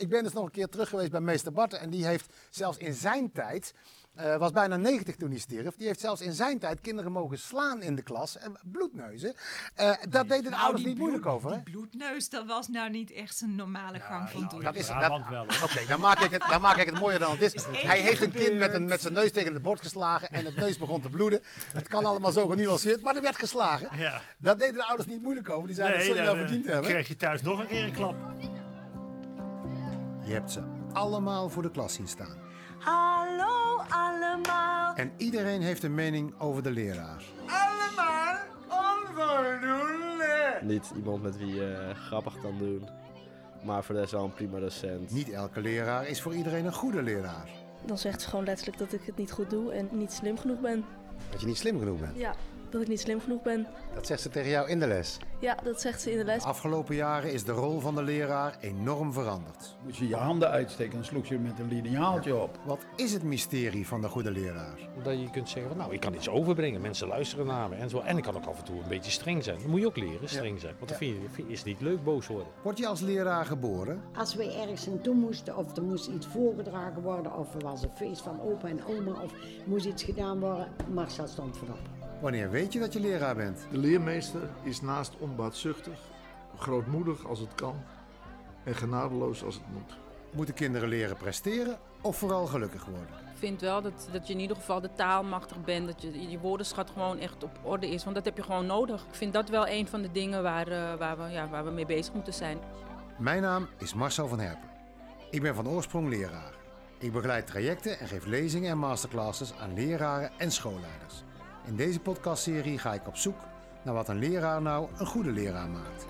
Ik ben dus nog een keer terug geweest bij meester Bart. En die heeft zelfs in zijn tijd, uh, was bijna 90 toen hij stierf. Die heeft zelfs in zijn tijd kinderen mogen slaan in de klas. En bloedneuzen. Uh, dat deden de Nou, ouders niet moeilijk over. Hè? Die bloedneus, dat was nou niet echt een normale gang van doen. Dat is dat- wel. Oké, dan, maak ik het, dan maak ik het mooier dan het is. Hij heeft een kind met, een, met zijn neus tegen het bord geslagen en het neus begon te bloeden. Het kan allemaal zo genuanceerd, maar er werd geslagen. Ja. Dat deden de ouders niet moeilijk over. Die zeiden dat dan, wel eh, verdiend hebben. krijg je thuis nog een keer een klap. Je hebt ze allemaal voor de klas zien staan. Hallo allemaal. En iedereen heeft een mening over de leraar. Allemaal onvoldoende. Niet iemand met wie je grappig kan doen, maar voor de rest wel een prima docent. Niet elke leraar is voor iedereen een goede leraar. Dan zegt ze gewoon letterlijk dat ik het niet goed doe en niet slim genoeg ben. Dat je niet slim genoeg bent. Ja, dat ik niet slim genoeg ben. Dat zegt ze tegen jou in de les. Ja, dat zegt ze in de les. De afgelopen jaren is de rol van de leraar enorm veranderd. Moet je je handen uitsteken en sloeg je met een lineaaltje op. Wat is het mysterie van de goede leraar? Dat je kunt zeggen, van, nou, ik kan iets overbrengen, mensen luisteren naar me en zo. En ik kan ook af en toe een beetje streng zijn. Dat moet je ook leren, streng zijn. Want dan vind je, vind je- is het niet leuk boos worden. Word je als leraar geboren? Als we ergens naartoe moesten, of er moest iets voorgedragen worden, of er was een feest van opa en oma, of moest iets gedaan worden, Marcel stond voorop. Wanneer weet je dat je leraar bent? De leermeester is naast onbaatzuchtig, grootmoedig als het kan en genadeloos als het moet. Moeten kinderen leren presteren of vooral gelukkig worden? Ik vind wel dat, dat je in ieder geval de taal machtig bent. Dat je, je woordenschat gewoon echt op orde is. Want dat heb je gewoon nodig. Ik vind dat wel een van de dingen waar, eh, waar, we, ja, waar we mee bezig moeten zijn. Mijn naam is Marcel van Herpen. Ik ben van oorsprong leraar. Ik begeleid trajecten en geef lezingen en masterclasses aan leraren en schoolleiders. In deze podcastserie ga ik op zoek naar wat een leraar nou een goede leraar maakt.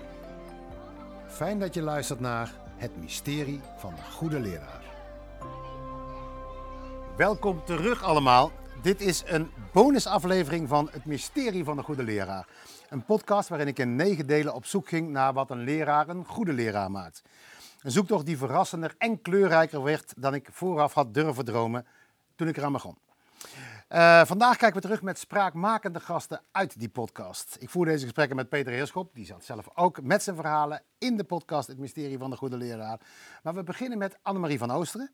Fijn dat je luistert naar Het Mysterie van de Goede Leraar. Welkom terug allemaal. Dit is een bonusaflevering van Het Mysterie van de Goede Leraar. Een podcast waarin ik in negen delen op zoek ging naar wat een leraar een goede leraar maakt. Een zoektocht die verrassender en kleurrijker werd dan ik vooraf had durven dromen toen ik eraan begon. Eh, vandaag kijken we terug met spraakmakende gasten uit die podcast. Ik voer deze gesprekken met Peter Heerschop, die zat zelf ook met zijn verhalen in de podcast Het Mysterie van de Goede Leraar. Maar we beginnen met Annemarie van Oosteren.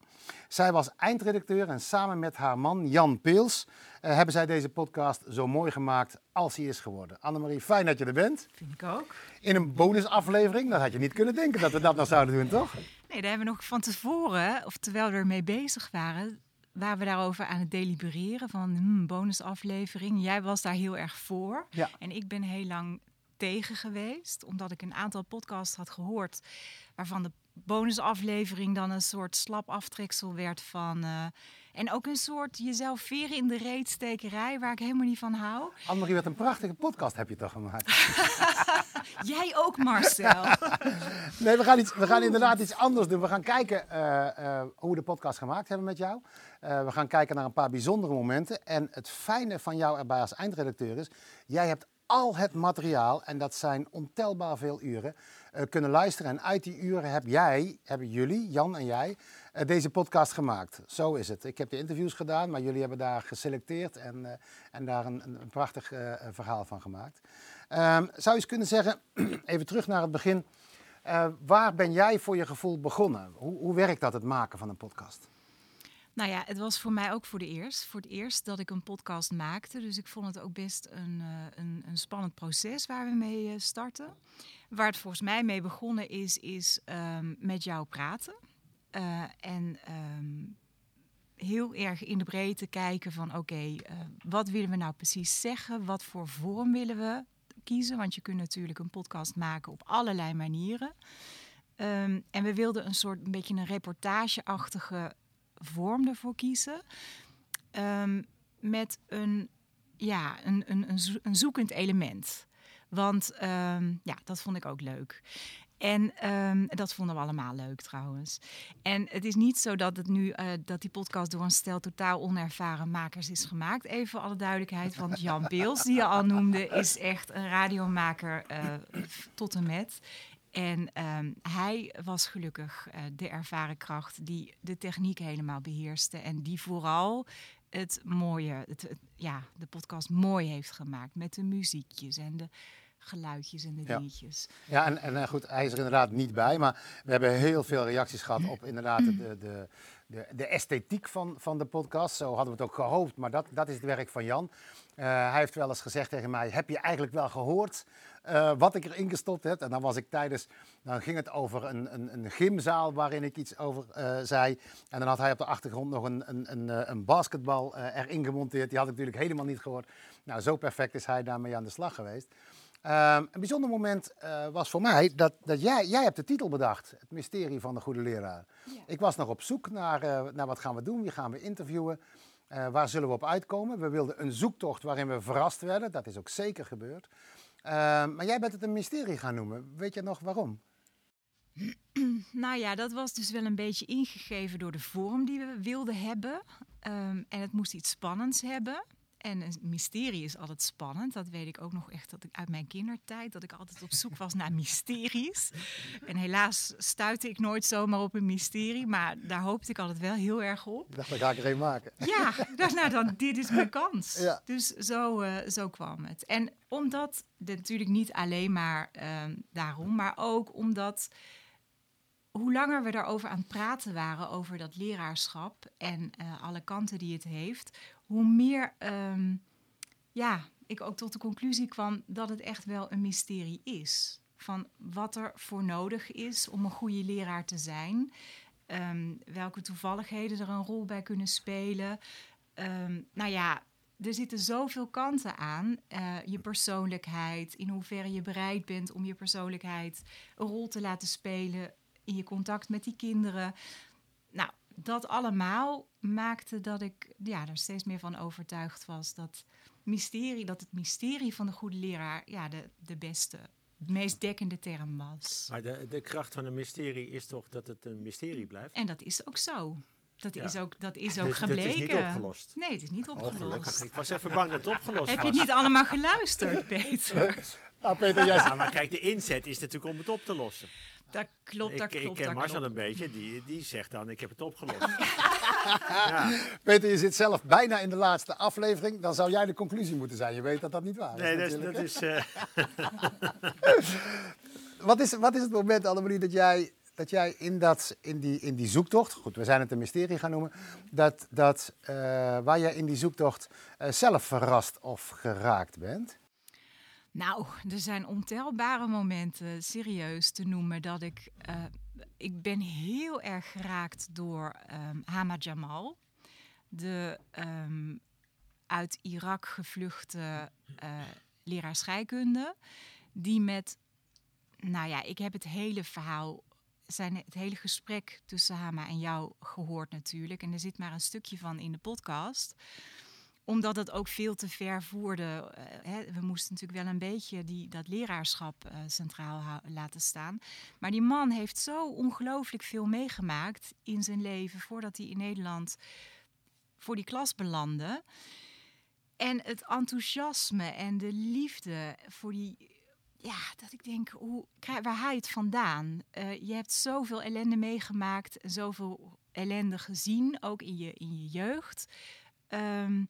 Zij was eindredacteur en samen met haar man Jan Peels eh, hebben zij deze podcast zo mooi gemaakt als hij is geworden. Annemarie, fijn dat je er bent. Vind ik ook. In een bonusaflevering, dat had je niet kunnen denken dat we dat nou zouden doen, toch? Nee, daar hebben we nog van tevoren, of terwijl we ermee bezig waren, waren we daarover aan het delibereren van hmm, bonusaflevering. Jij was daar heel erg voor. Ja. En ik ben heel lang tegen geweest, omdat ik een aantal podcasts had gehoord waarvan de bonusaflevering dan een soort slap aftreksel werd van... eh, en ook een soort jezelf veren in de reet stekerij, waar ik helemaal niet van hou. Annemarie, wat een prachtige podcast heb je toch gemaakt? Jij ook, Marcel. Nee, we gaan, iets, we gaan inderdaad iets anders doen. We gaan kijken eh, eh, hoe we de podcast gemaakt hebben met jou. Eh, we gaan kijken naar een paar bijzondere momenten. En het fijne van jou erbij als eindredacteur is, jij hebt al het materiaal, en dat zijn ontelbaar veel uren, kunnen luisteren. En uit die uren heb jij, hebben jullie, Jan en jij, eh, deze podcast gemaakt. Zo is het. Ik heb de interviews gedaan, maar jullie hebben daar geselecteerd en, eh, en daar een, een, prachtig eh, verhaal van gemaakt. Ehm, zou je eens kunnen zeggen, even terug naar het begin. Eh, waar ben jij voor je gevoel begonnen? Hoe, hoe werkt dat, het maken van een podcast? Nou ja, het was voor mij ook voor de eerst. Voor het eerst dat ik een podcast maakte. Dus ik vond het ook best een, eh, een, een spannend proces waar we mee eh, starten. Waar het volgens mij mee begonnen is, is ehm, met jou praten. Eh, en ehm, heel erg in de breedte kijken van oké, eh, wat willen we nou precies zeggen? Wat voor vorm willen we kiezen? Want je kunt natuurlijk een podcast maken op allerlei manieren. Ehm, en we wilden een soort een beetje een reportageachtige vorm ervoor kiezen. Met een, ja, een, een, een zoekend element. Want ehm, ja, dat vond ik ook leuk. En ehm, dat vonden we allemaal leuk trouwens. En het is niet zo dat, het nu, eh, dat die podcast door een stel totaal onervaren makers is gemaakt. Even voor alle duidelijkheid. Want Jan Beels, die je al noemde, is echt een radiomaker eh, tot en met. En ehm, hij was gelukkig eh, de ervaren kracht die de techniek helemaal beheerste. En die vooral het mooie, het, het- ja, de podcast mooi heeft gemaakt. Met de muziekjes en de geluidjes en de dingetjes. Ja, en, en eh, goed, hij is er inderdaad niet bij, maar we hebben heel veel reacties gehad op inderdaad de, de, de, de esthetiek van, van de podcast. Zo hadden we het ook gehoopt, maar dat, dat is het werk van Jan. Eh, hij heeft wel eens gezegd tegen mij, heb je eigenlijk wel gehoord eh, wat ik erin gestopt heb? En dan was ik tijdens, dan ging het over een, een, een gymzaal waarin ik iets over eh, zei. En dan had hij op de achtergrond nog een, een, een, eh, een basketbal erin gemonteerd. Die had ik natuurlijk helemaal niet gehoord. Nou, zo perfect is hij daarmee aan de slag geweest. Ehm, een bijzonder moment was voor mij dat, dat jij, jij hebt de titel bedacht. Het mysterie van de goede leraar. Ik was nog op zoek naar, naar wat gaan we doen, wie gaan we interviewen. Waar zullen we op uitkomen? We wilden een zoektocht waarin we verrast werden. Dat is ook zeker gebeurd. Ehm, maar jij bent het een mysterie gaan noemen. Weet je nog waarom? Nou ja, dat was dus wel een beetje ingegeven door de vorm die we wilden hebben. Ehm, en het moest iets spannends hebben. En een mysterie is altijd spannend. Dat weet ik ook nog echt dat ik uit mijn kindertijd, dat ik altijd op zoek was naar mysteries. En helaas stuitte ik nooit zomaar op een mysterie, maar daar hoopte ik altijd wel heel erg op. Ik dacht, dan ga ik er een maken. Ja, dacht, nou dan, dit is mijn kans. Ja. Dus zo, eh, zo kwam het. En omdat, natuurlijk niet alleen maar ehm, daarom, maar ook omdat hoe langer we daarover aan het praten waren, over dat leraarschap en eh, alle kanten die het heeft, hoe meer ehm, ja, ik ook tot de conclusie kwam dat het echt wel een mysterie is. Van wat er voor nodig is om een goede leraar te zijn. Ehm, welke toevalligheden er een rol bij kunnen spelen. Ehm, nou ja, er zitten zoveel kanten aan. Eh, je persoonlijkheid, in hoeverre je bereid bent om je persoonlijkheid een rol te laten spelen in je contact met die kinderen. Nou, dat allemaal maakte dat ik ja, er steeds meer van overtuigd was dat, mysterie, dat het mysterie van de goede leraar ja, de, de beste, meest dekkende term was. Maar de, de kracht van een mysterie is toch dat het een mysterie blijft? En dat is ook zo. Dat Ja. is ook, dat is Dus ook het gebleken. is niet opgelost? Nee, het is niet opgelost. Ik was even bang dat het opgelost Heb je was. het niet allemaal geluisterd, Peter? Nou, Peter, jij Ja, maar kijk, de inzet is natuurlijk om het op te lossen. Dat klopt, dat ik, klopt. Ik ken Marcel klopt. een beetje, die, die zegt dan, ik heb het opgelost. ja. Peter, je zit zelf bijna in de laatste aflevering. Dan zou jij de conclusie moeten zijn. Je weet dat dat niet waar is. Nee, dat is eh, Wat is, wat is het moment, Annemarie, dat jij, dat jij in, dat, in, die, in die zoektocht, goed, we zijn het een mysterie gaan noemen, dat, dat, eh, waar jij in die zoektocht eh, zelf verrast of geraakt bent? Nou, er zijn ontelbare momenten, serieus te noemen, dat ik... eh, ik ben heel erg geraakt door ehm Hama Jamal. De ehm, uit Irak gevluchte eh, leraar scheikunde. Die met... Nou ja, ik heb het hele verhaal... Zijn het hele gesprek tussen Hama en jou gehoord natuurlijk. En er zit maar een stukje van in de podcast omdat het ook veel te ver voerde. eh, hè, we moesten natuurlijk wel een beetje die, dat leraarschap eh, centraal laten staan. Maar die man heeft zo ongelooflijk veel meegemaakt in zijn leven voordat hij in Nederland voor die klas belandde. En het enthousiasme en de liefde voor die. Ja, dat ik denk, hoe, waar haal je het vandaan? Eh, je hebt zoveel ellende meegemaakt, zoveel ellende gezien, ook in je, in je jeugd. Ehm,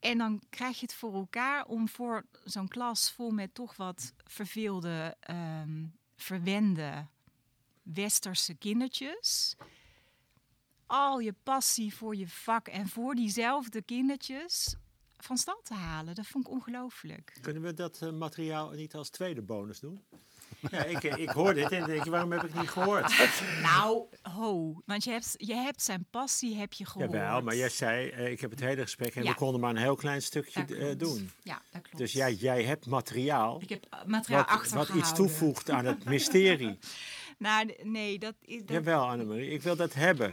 en dan krijg je het voor elkaar om voor zo'n klas vol met toch wat verveelde, ehm, verwende westerse kindertjes. Al je passie voor je vak en voor diezelfde kindertjes van stal te halen. Dat vond ik ongelooflijk. kunnen we dat eh, materiaal niet als tweede bonus doen? Ja, ik, ik hoor dit en denk, waarom heb ik het niet gehoord? Nou, ho. Want je hebt, je hebt zijn passie heb je gehoord. Jawel, maar jij zei, eh, ik heb het hele gesprek en Ja. we konden maar een heel klein stukje Dat eh, doen. Ja, dat klopt. Dus jij, jij hebt materiaal, Ik heb eh, materiaal wat, wat iets toevoegt aan het mysterie. Nou, nee, dat is... Dat, Jawel, Annemarie, ik wil dat hebben.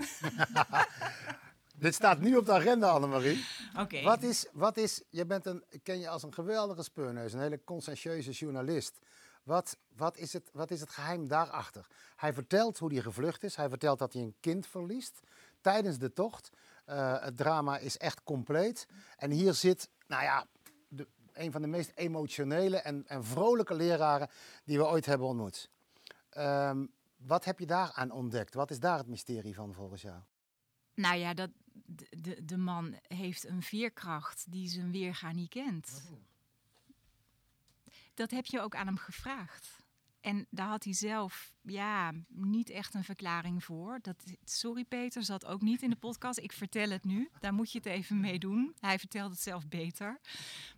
Dit staat nu op de agenda, Annemarie. Oké. Wat is, wat is, je bent een, ken je als een geweldige speurneus, een hele conscientieuze journalist. Wat, wat, is het, wat is het geheim daarachter? Hij vertelt hoe hij gevlucht is. Hij vertelt dat hij een kind verliest tijdens de tocht. Eh, het drama is echt compleet. En hier zit, nou ja, de, een van de meest emotionele en, en vrolijke leraren die we ooit hebben ontmoet. Ehm, wat heb je daar aan ontdekt? Wat is daar het mysterie van volgens jou? Nou ja, dat, de, de, de man heeft een veerkracht die zijn weerga niet kent. Dat heb je ook aan hem gevraagd. En daar had hij zelf ja, niet echt een verklaring voor. Dat, sorry Peter, zat ook niet in de podcast. Ik vertel het nu. Daar moet je het even mee doen. Hij vertelt het zelf beter.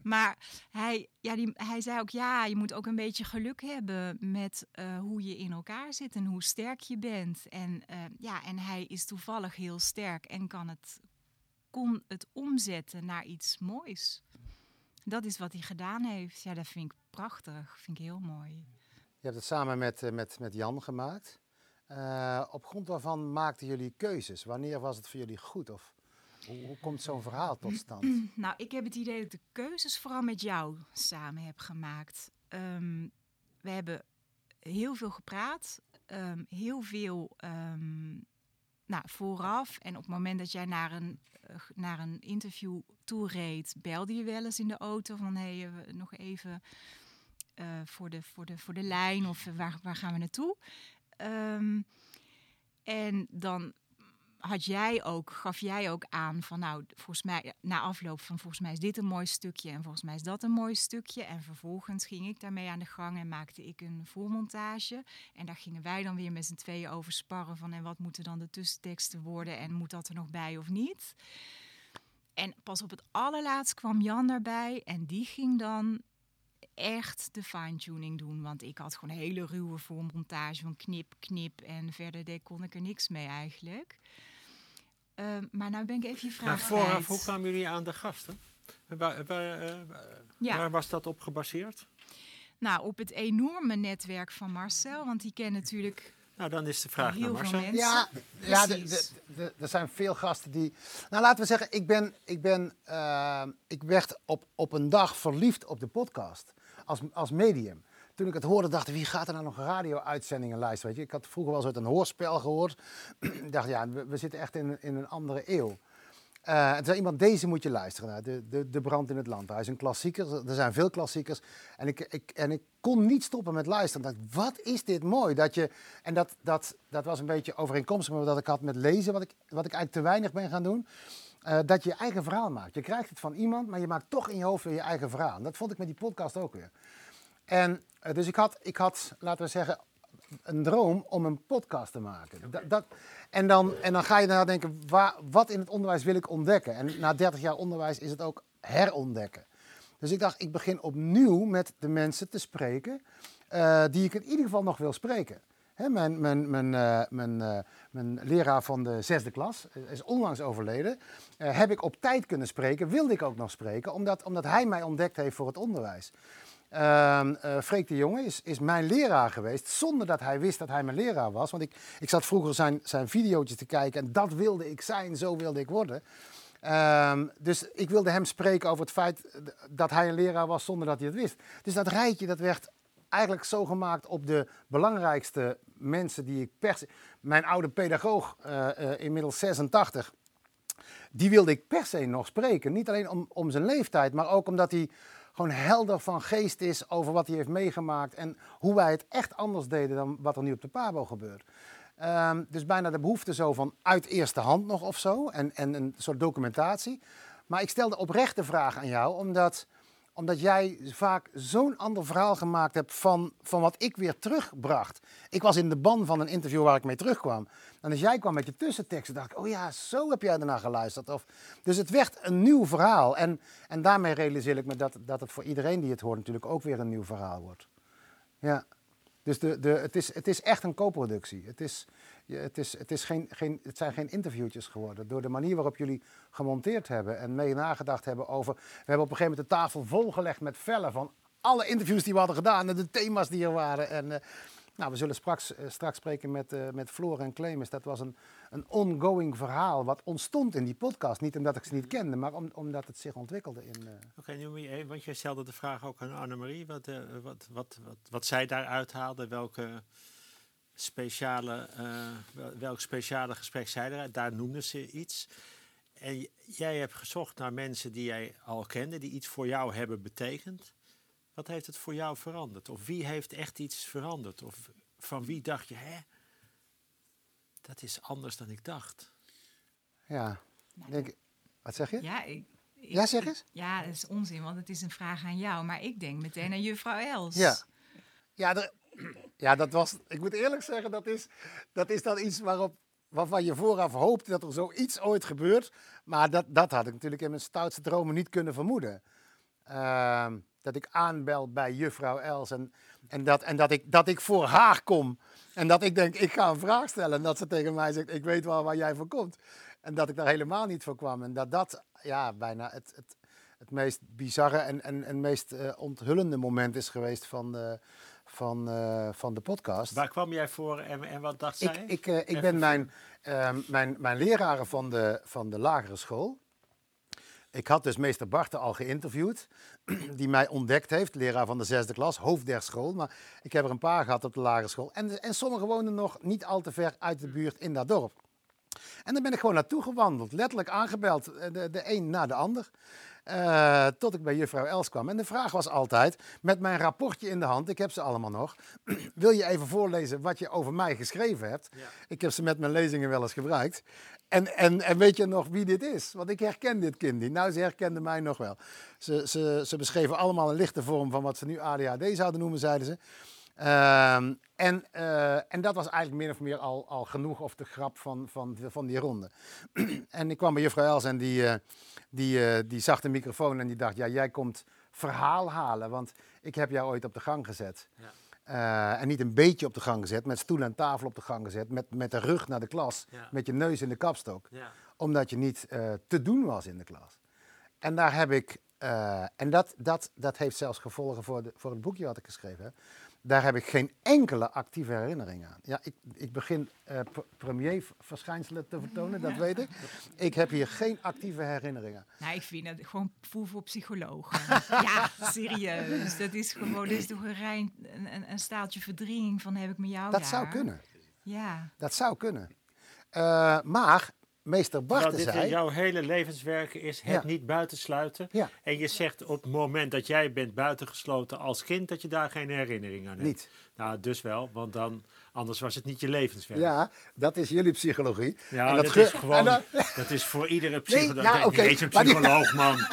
Maar hij, ja, die, hij zei ook, ja, je moet ook een beetje geluk hebben met eh, hoe je in elkaar zit en hoe sterk je bent. En, eh, ja, en hij is toevallig heel sterk en kan het, kon het omzetten naar iets moois. Dat is wat hij gedaan heeft. Ja, dat vind ik prachtig. Vind ik heel mooi. Je hebt het samen met, eh, met, met Jan gemaakt. Eh, op grond waarvan maakten jullie keuzes? Wanneer was het voor jullie goed? Of hoe, hoe komt zo'n verhaal tot stand? Nou, ik heb het idee dat ik de keuzes vooral met jou samen heb gemaakt. Ehm, we hebben heel veel gepraat, ehm, heel veel ehm, nou, vooraf. En op het moment dat jij naar een, eh, naar een interview toe reed, belde je wel eens in de auto van hé, hey, eh, nog even eh, voor, de, voor, de, voor de lijn of waar, waar gaan we naartoe? Ehm, en dan had jij ook, gaf jij ook aan van nou, volgens mij, na afloop van volgens mij is dit een mooi stukje en volgens mij is dat een mooi stukje. En vervolgens ging ik daarmee aan de gang en maakte ik een voormontage. En daar gingen wij dan weer met z'n tweeën over sparren van en wat moeten dan de tussenteksten worden en moet dat er nog bij of niet. En pas op het allerlaatst kwam Jan daarbij en die ging dan echt de fine-tuning doen. Want ik had gewoon een hele ruwe voormontage van knip, knip. En verder kon ik er niks mee eigenlijk. Ehm, maar nou ben ik even je vraag Maar vooraf, kwijt. hoe kwamen jullie aan de gasten? Waar, waar, eh, Ja. waar was dat op gebaseerd? Nou, op het enorme netwerk van Marcel. Want die kent natuurlijk Nou, dan is de vraag heel naar veel Marcel. mensen. Ja, ja er zijn veel gasten die. Nou, laten we zeggen, ik ben, ik ben, eh, ik werd op, op een dag verliefd op de podcast als, als medium. Toen ik het hoorde, dacht ik, wie gaat er nou nog radio-uitzendingen luisteren? Weet je? Ik had vroeger wel eens uit een hoorspel gehoord. ik dacht, ja, we, zitten echt in, in een andere eeuw. Eh, en toen zei iemand, deze moet je luisteren naar, de, de, de Brand in het Land. Hij is een klassieker, er zijn veel klassiekers. En ik, ik, en ik kon niet stoppen met luisteren. Dacht, wat is dit mooi? Dat je, en dat, dat, dat was een beetje overeenkomstig met wat ik had met lezen, wat ik, wat ik eigenlijk te weinig ben gaan doen. Eh, dat je je eigen verhaal maakt. Je krijgt het van iemand, maar je maakt toch in je hoofd weer je eigen verhaal. Dat vond ik met die podcast ook weer. En dus ik had, ik had, laten we zeggen, een droom om een podcast te maken. Dat, dat, en, dan, en dan ga je nadenken, waar, wat in het onderwijs wil ik ontdekken? En na 30 jaar onderwijs is het ook herontdekken. Dus ik dacht, ik begin opnieuw met de mensen te spreken eh, die ik in ieder geval nog wil spreken. Hè, mijn, mijn, mijn, eh, mijn, eh, mijn leraar van de zesde klas eh, is onlangs overleden. Eh, heb ik op tijd kunnen spreken, wilde ik ook nog spreken, omdat, omdat hij mij ontdekt heeft voor het onderwijs. Ehm eh, Freek de Jonge is, is mijn leraar geweest, zonder dat hij wist dat hij mijn leraar was. Want ik, ik zat vroeger zijn, zijn video's te kijken en dat wilde ik zijn, zo wilde ik worden. Ehm, dus ik wilde hem spreken over het feit dat hij een leraar was zonder dat hij het wist. Dus dat rijtje dat werd eigenlijk zo gemaakt op de belangrijkste mensen die ik per se... Mijn oude pedagoog, eh, eh, inmiddels 86, die wilde ik per se nog spreken. Niet alleen om, om zijn leeftijd, maar ook omdat hij gewoon helder van geest is over wat hij heeft meegemaakt en hoe wij het echt anders deden dan wat er nu op de Pabo gebeurt. Ehm, dus bijna de behoefte zo van uit eerste hand nog of zo en, en een soort documentatie. Maar ik stelde oprechte vraag aan jou, omdat, omdat jij vaak zo'n ander verhaal gemaakt hebt van, van wat ik weer terugbracht. Ik was in de ban van een interview waar ik mee terugkwam. En als jij kwam met je tussenteksten, dacht ik, oh ja, zo heb jij ernaar geluisterd. Of, dus het werd een nieuw verhaal. En, en daarmee realiseer ik me dat, dat het voor iedereen die het hoort natuurlijk ook weer een nieuw verhaal wordt. Ja. Dus de, de, het, is, het is echt een co-productie. Het, is, het, is, het, is geen, geen, het zijn geen interviewtjes geworden. Door de manier waarop jullie gemonteerd hebben en mee nagedacht hebben over... We hebben op een gegeven moment de tafel volgelegd met vellen van alle interviews die we hadden gedaan en de thema's die er waren. En, eh, nou, we zullen straks, eh, straks spreken met, eh met Floor en Clemens. Dat was een, een ongoing verhaal wat ontstond in die podcast. Niet omdat ik ze niet kende, maar om, omdat het zich ontwikkelde in... Oké, nu moet je even, want jij stelde de vraag ook aan Annemarie, wat, wat, wat, wat, wat zij daaruit haalde, welke speciale, eh, wel- welk speciale gesprek zij eruit, daar noemde ze iets. En jij hebt gezocht naar mensen die jij al kende, die iets voor jou hebben betekend. Wat heeft het voor jou veranderd? Of wie heeft echt iets veranderd? Of van wie dacht je, hè, dat is anders dan ik dacht? ja, denk, wat zeg je? Ja, ik, Ja, zeg eens. Ja, dat is onzin, want het is een vraag aan jou. Maar ik denk meteen aan juffrouw Els. Ja. Ja, er- ja, dat was, ik moet eerlijk zeggen, dat is, dat is dan iets waarop, waarvan je vooraf hoopt dat er zoiets ooit gebeurt. Maar dat, dat had ik natuurlijk in mijn stoutste dromen niet kunnen vermoeden. Ehm, dat ik aanbel bij juffrouw Els en, en, dat, en dat, ik, dat ik voor haar kom. En dat ik denk, ik ga een vraag stellen. En dat ze tegen mij zegt, ik weet wel waar jij voor komt. En dat ik daar helemaal niet voor kwam. En dat dat ja, bijna het, het, het meest bizarre en, en, en meest eh, onthullende moment is geweest van van, eh, van de podcast. Waar kwam jij voor en, en wat dacht Ik, zij? ik, eh, ik Even ben mijn, eh, mijn, mijn leraren van de, van de lagere school. Ik had dus meester Barten al geïnterviewd, die mij ontdekt heeft, leraar van de zesde klas, hoofd der school. Maar ik heb er een paar gehad op de lagere school. En, en sommigen woonden nog niet al te ver uit de buurt in dat dorp. En dan ben ik gewoon naartoe gewandeld, letterlijk aangebeld, eh, de, de een na de ander. Eh, tot ik bij juffrouw Els kwam. En de vraag was altijd, met mijn rapportje in de hand, ik heb ze allemaal nog, wil je even voorlezen wat je over mij geschreven hebt? Ik heb ze met mijn lezingen wel eens gebruikt. En, en, en weet je nog wie dit is? Want ik herken dit kind niet. Nou, ze herkenden mij nog wel. Ze, ze, ze beschreven allemaal een lichte vorm van wat ze nu ADHD zouden noemen, zeiden ze. Ehm, en, eh, en dat was eigenlijk min of meer al, al genoeg of de grap van, van, van die ronde. en ik kwam bij juffrouw Els en die, eh, die, eh, die zag de microfoon en die dacht, ja, jij komt verhaal halen, want ik heb jou ooit op de gang gezet. Eh, en niet een beetje op de gang gezet, met stoel en tafel op de gang gezet, met, met de rug naar de klas, Ja. met je neus in de kapstok. Ja. Omdat je niet te doen was in de klas. En daar heb ik, en dat, dat, dat heeft zelfs gevolgen voor, de, voor het boekje wat ik geschreven heb. Daar heb ik geen enkele actieve herinnering aan. Ja, ik, ik begin eh pr- premierverschijnselen te vertonen, dat weet ik. Ik heb hier geen actieve herinneringen. Nou, ik vind het gewoon voel voor psychologen. ja, serieus. Dat is gewoon, dat is toch een, rein, een, een, staaltje verdringing van heb ik met jou Dat daar. zou kunnen. Ja. Dat zou kunnen. Eh, maar meester Barten dit zei... jouw hele levenswerk is het Ja. niet buitensluiten. Ja. En je zegt op het moment dat jij bent buitengesloten als kind, dat je daar geen herinnering aan hebt. Niet. Nou, dus wel, want dan, anders was het niet je levenswerk. Ja, dat is jullie psychologie. Ja, En dat, is gewoon, dan- dat is voor iedere psycholoog. ja, Nee, niet eens een die- psycholoog, man.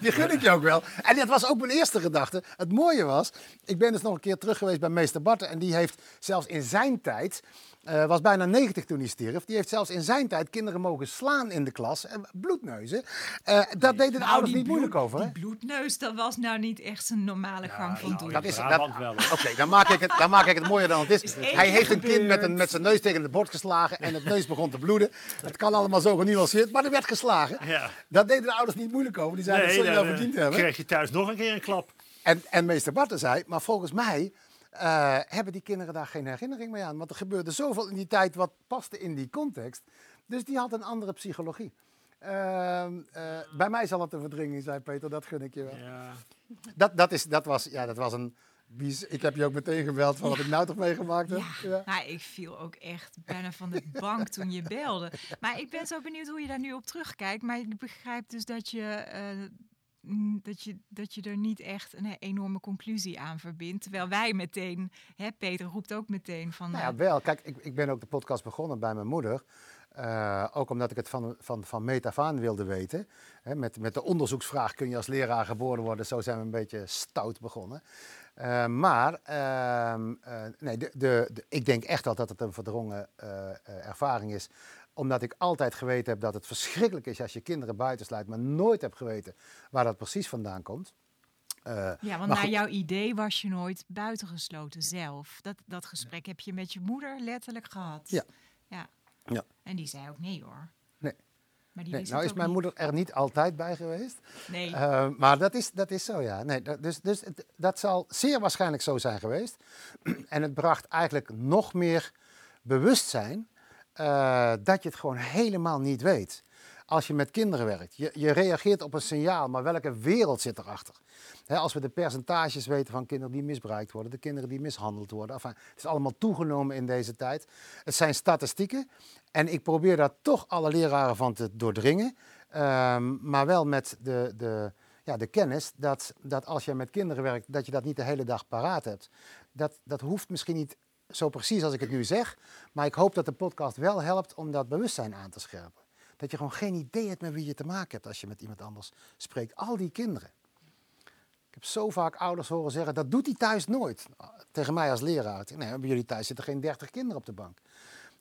Die gun ik je ook wel. En dat was ook mijn eerste gedachte. Het mooie was, ik ben dus nog een keer terug geweest bij meester Barten. En die heeft zelfs in zijn tijd, eh, was bijna 90 toen hij stierf. Die heeft zelfs in zijn tijd kinderen mogen slaan in de klas. En bloedneuzen. Eh, dat deden de Nou, ouders niet moeilijk over. Hè? Die bloedneus, dat was nou niet echt zijn normale gang van doen. Dat is, dat- wel. Oké, dan, maak ik het, dan maak ik het mooier dan het is. Hij heeft een kind met, een, met zijn neus tegen het bord geslagen en het neus begon te bloeden. Het kan allemaal zo genuanceerd, maar er werd geslagen. Ja. Dat deden de ouders niet moeilijk over. Die zeiden, dat zul je dan, wel verdiend hebben. kreeg je thuis nog een keer een klap. En, en meester Barten zei, maar volgens mij eh, hebben die kinderen daar geen herinnering meer aan. Want er gebeurde zoveel in die tijd wat paste in die context. Dus die had een andere psychologie. Ehm, eh, bij mij zal het een verdringing zijn, Peter, dat gun ik je wel. Ja. Dat, dat, is, dat, was, ja, dat was een... Ik heb je ook meteen gebeld van wat ik nou toch meegemaakt heb. Ja, Ja. nou, ik viel ook echt bijna van de bank toen je belde. Maar ik ben zo benieuwd hoe je daar nu op terugkijkt. Maar ik begrijp dus dat je, eh, dat je, dat je er niet echt een enorme conclusie aan verbindt. Terwijl wij meteen, hè, Peter roept ook meteen van... Nou eh, ja, wel. Kijk, ik, ik ben ook de podcast begonnen bij mijn moeder. Eh, ook omdat ik het van, van, van meet af aan wilde weten. Hè, met, met de onderzoeksvraag kun je als leraar geboren worden. Zo zijn we een beetje stout begonnen. Eh, maar ehm, eh, nee, de, de, de- ik denk echt wel dat het een verdrongen eh, eh, ervaring is. Omdat ik altijd geweten heb dat het verschrikkelijk is als je kinderen buitensluit. Maar nooit heb geweten waar dat precies vandaan komt. Eh, ja, want naar goed, jouw idee was je nooit buitengesloten zelf. Dat, dat gesprek heb je met je moeder letterlijk gehad. Ja. ja. Ja. En die zei ook nee hoor. Nee. Maar die Nee, nou is mijn niet. moeder er niet altijd bij geweest. Nee. Eh, maar dat is, dat is zo, ja. Nee, dat, dus dus het- dat zal zeer waarschijnlijk zo zijn geweest. en het bracht eigenlijk nog meer bewustzijn eh, dat je het gewoon helemaal niet weet. Als je met kinderen werkt. Je, je reageert op een signaal, maar welke wereld zit erachter? Hè, als we de percentages weten van kinderen die misbruikt worden, de kinderen die mishandeld worden. Enfin, het is allemaal toegenomen in deze tijd. Het zijn statistieken. En ik probeer daar toch alle leraren van te doordringen. Ehm, maar wel met de, de, ja, de kennis dat, dat als je met kinderen werkt, dat je dat niet de hele dag paraat hebt. Dat, dat hoeft misschien niet zo precies als ik het nu zeg. Maar ik hoop dat de podcast wel helpt om dat bewustzijn aan te scherpen. dat je gewoon geen idee hebt met wie je te maken hebt als je met iemand anders spreekt. Al die kinderen. Ik heb zo vaak ouders horen zeggen, dat doet hij thuis nooit. Tegen mij als leraar. Nee, bij jullie thuis zitten geen 30 kinderen op de bank.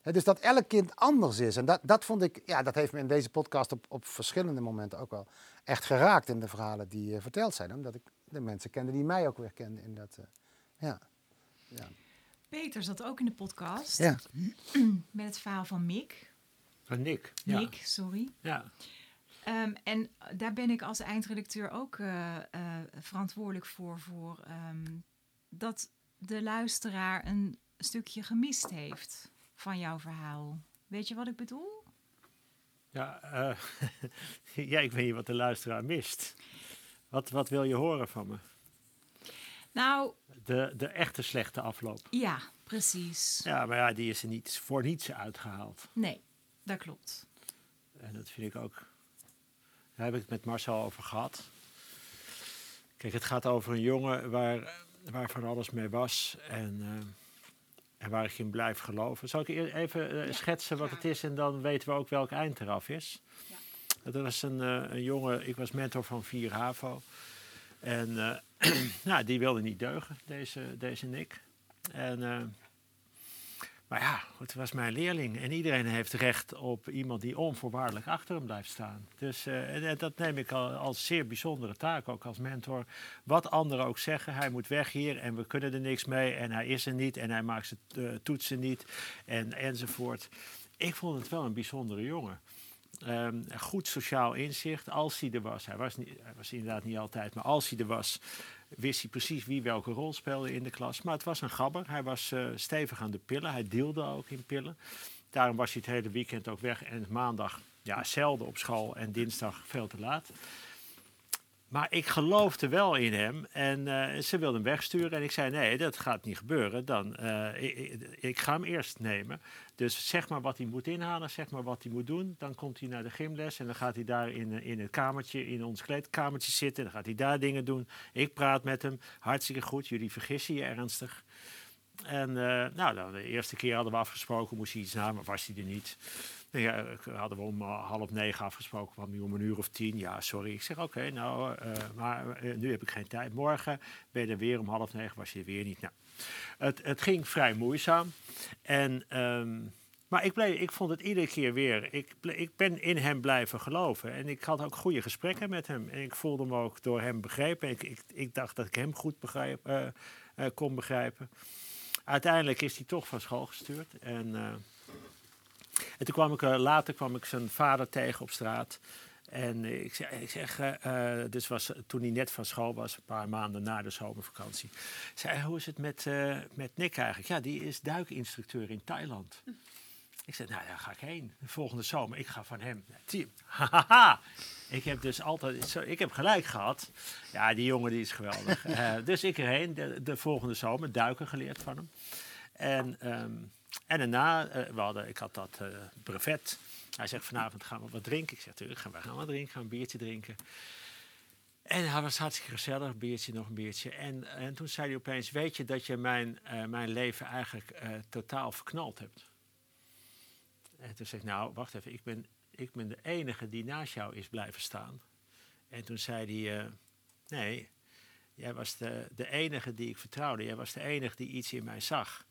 Dus dat elk kind anders is. En dat, dat vond ik, ja, dat heeft me in deze podcast op, op verschillende momenten ook wel echt geraakt in de verhalen die eh, verteld zijn. Omdat ik de mensen kende die mij ook weer kenden in dat. eh, ja. ja. Peter zat ook in de podcast. Ja. Met het verhaal van Mick. Van Nick. Ja. Nick, sorry. Ja. Ehm, en daar ben ik als eindredacteur ook eh, eh, verantwoordelijk voor. voor ehm, dat de luisteraar een stukje gemist heeft van jouw verhaal. Weet je wat ik bedoel? Ja, eh, ja, ik weet niet wat de luisteraar mist. Wat, wat wil je horen van me? Nou, De, de echte slechte afloop. ja, precies. Ja, maar ja, die is er niet voor niets uitgehaald. Nee, dat klopt. En dat vind ik ook. Daar heb ik het met Marcel over gehad. Kijk, het gaat over een jongen waar, waar van alles mee was en, eh, en waar ik in blijf geloven. Zal ik even eh, schetsen wat het is en dan weten we ook welk eind eraf is? Dat was een, eh, een jongen, ik was mentor van 4 HAVO. En nou, die wilde niet deugen, deze, deze Nick. En, eh, maar ja, het was mijn leerling. En iedereen heeft recht op iemand die onvoorwaardelijk achter hem blijft staan. Dus eh, dat neem ik al, als zeer bijzondere taak, ook als mentor. Wat anderen ook zeggen, hij moet weg hier en we kunnen er niks mee. En hij is er niet en hij maakt zijn eh, toetsen niet en, enzovoort. Ik vond het wel een bijzondere jongen. Ehm, goed sociaal inzicht, als hij er was. Hij was, niet, hij was inderdaad niet altijd, maar als hij er was, wist hij precies wie welke rol speelde in de klas. Maar het was een gabber. Hij was eh, stevig aan de pillen. Hij deelde ook in pillen. Daarom was hij het hele weekend ook weg. En maandag ja, zelden op school en dinsdag veel te laat. Maar ik geloofde wel in hem en eh, ze wilden hem wegsturen. En ik zei, nee, dat gaat niet gebeuren. Dan, eh, ik, ga hem eerst nemen. Dus zeg maar wat hij moet inhalen, zeg maar wat hij moet doen. Dan komt hij naar de gymles en dan gaat hij daar in, eh, in het kamertje, in ons kleedkamertje zitten. Dan gaat hij daar dingen doen. Ik praat met hem, hartstikke goed. Jullie vergissen je ernstig. En nou, de eerste keer hadden we afgesproken, moest hij iets na, was hij er niet. Ja, eh, hadden we om eh, half negen afgesproken, kwam hij om een uur of tien. Ja, sorry. Ik zeg, oké, nou, eh, maar nu heb ik geen tijd. Morgen ben je er weer om half negen, was je er weer niet. Nou, het, het ging vrij moeizaam. En, ehm, maar ik, bleef, ik vond het iedere keer weer, ik, ik ben in hem blijven geloven. En ik had ook goede gesprekken met hem. En ik voelde me ook door hem begrepen. Ik, ik, ik dacht dat ik hem goed begrijp, kon begrijpen. Uiteindelijk is hij toch van school gestuurd. En, en toen kwam ik, eh, later kwam ik zijn vader tegen op straat. En eh, ik zeg, ik zeg eh, eh, dus was toen hij net van school was, een paar maanden na de zomervakantie. Zei, hoe is het met, eh, met Nick eigenlijk? Ja, die is duikinstructeur in Thailand. Ik zei, nou daar ga ik heen. De volgende zomer, ik ga van hem. Team. Hahaha. Ik heb dus altijd, ik heb gelijk gehad. Ja, die jongen die is geweldig. Eh, dus ik erheen, de, de volgende zomer, duiken geleerd van hem. En, ehm, en daarna, eh, we hadden, ik had dat eh, brevet. Hij zegt, vanavond gaan we wat drinken. Ik zeg, tuurlijk, gaan we gaan wat drinken, gaan een biertje drinken. En hij was hartstikke gezellig, een biertje, nog een biertje. En, en toen zei hij opeens, weet je dat je mijn, eh, mijn leven eigenlijk totaal verknald hebt? En toen zei ik, nou, wacht even, ik ben, ik ben de enige die naast jou is blijven staan. En toen zei hij, nee, jij was de, de enige die ik vertrouwde. Jij was de enige die iets in mij zag.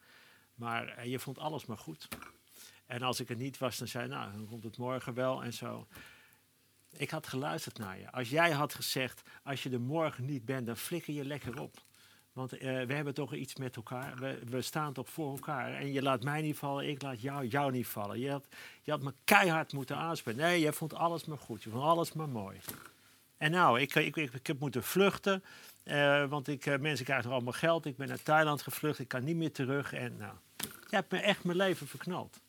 Maar eh, je vond alles maar goed. En als ik het niet was, dan zei hij, nou, dan komt het morgen wel en zo. Ik had geluisterd naar je. Als jij had gezegd, als je er morgen niet bent, dan flikker je lekker op. Want eh, we hebben toch iets met elkaar. We, we staan toch voor elkaar. En je laat mij niet vallen, ik laat jou, jou niet vallen. Je had, je had me keihard moeten aanspreken. Nee, jij vond alles maar goed. Je vond alles maar mooi. En nou, ik, ik, ik, heb moeten vluchten. eh, want ik, mensen krijgen allemaal geld. Ik ben naar Thailand gevlucht. Ik kan niet meer terug. En nou, je hebt me echt mijn leven verknald.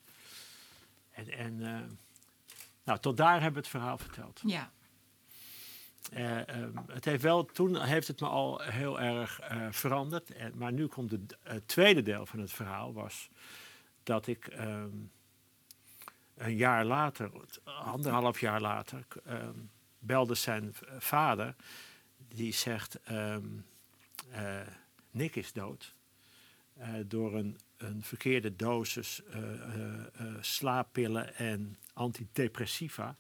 En, en eh, nou, tot daar hebben we het verhaal verteld. Ja. Eh, ehm, het heeft wel, toen heeft het me al heel erg eh, veranderd. En, maar nu komt het, het tweede deel van het verhaal. Was dat ik ehm, een jaar later, anderhalf jaar later, ehm, belde zijn vader. Die zegt, Nick is dood. door een een verkeerde dosis eh, eh, eh, slaappillen en antidepressiva.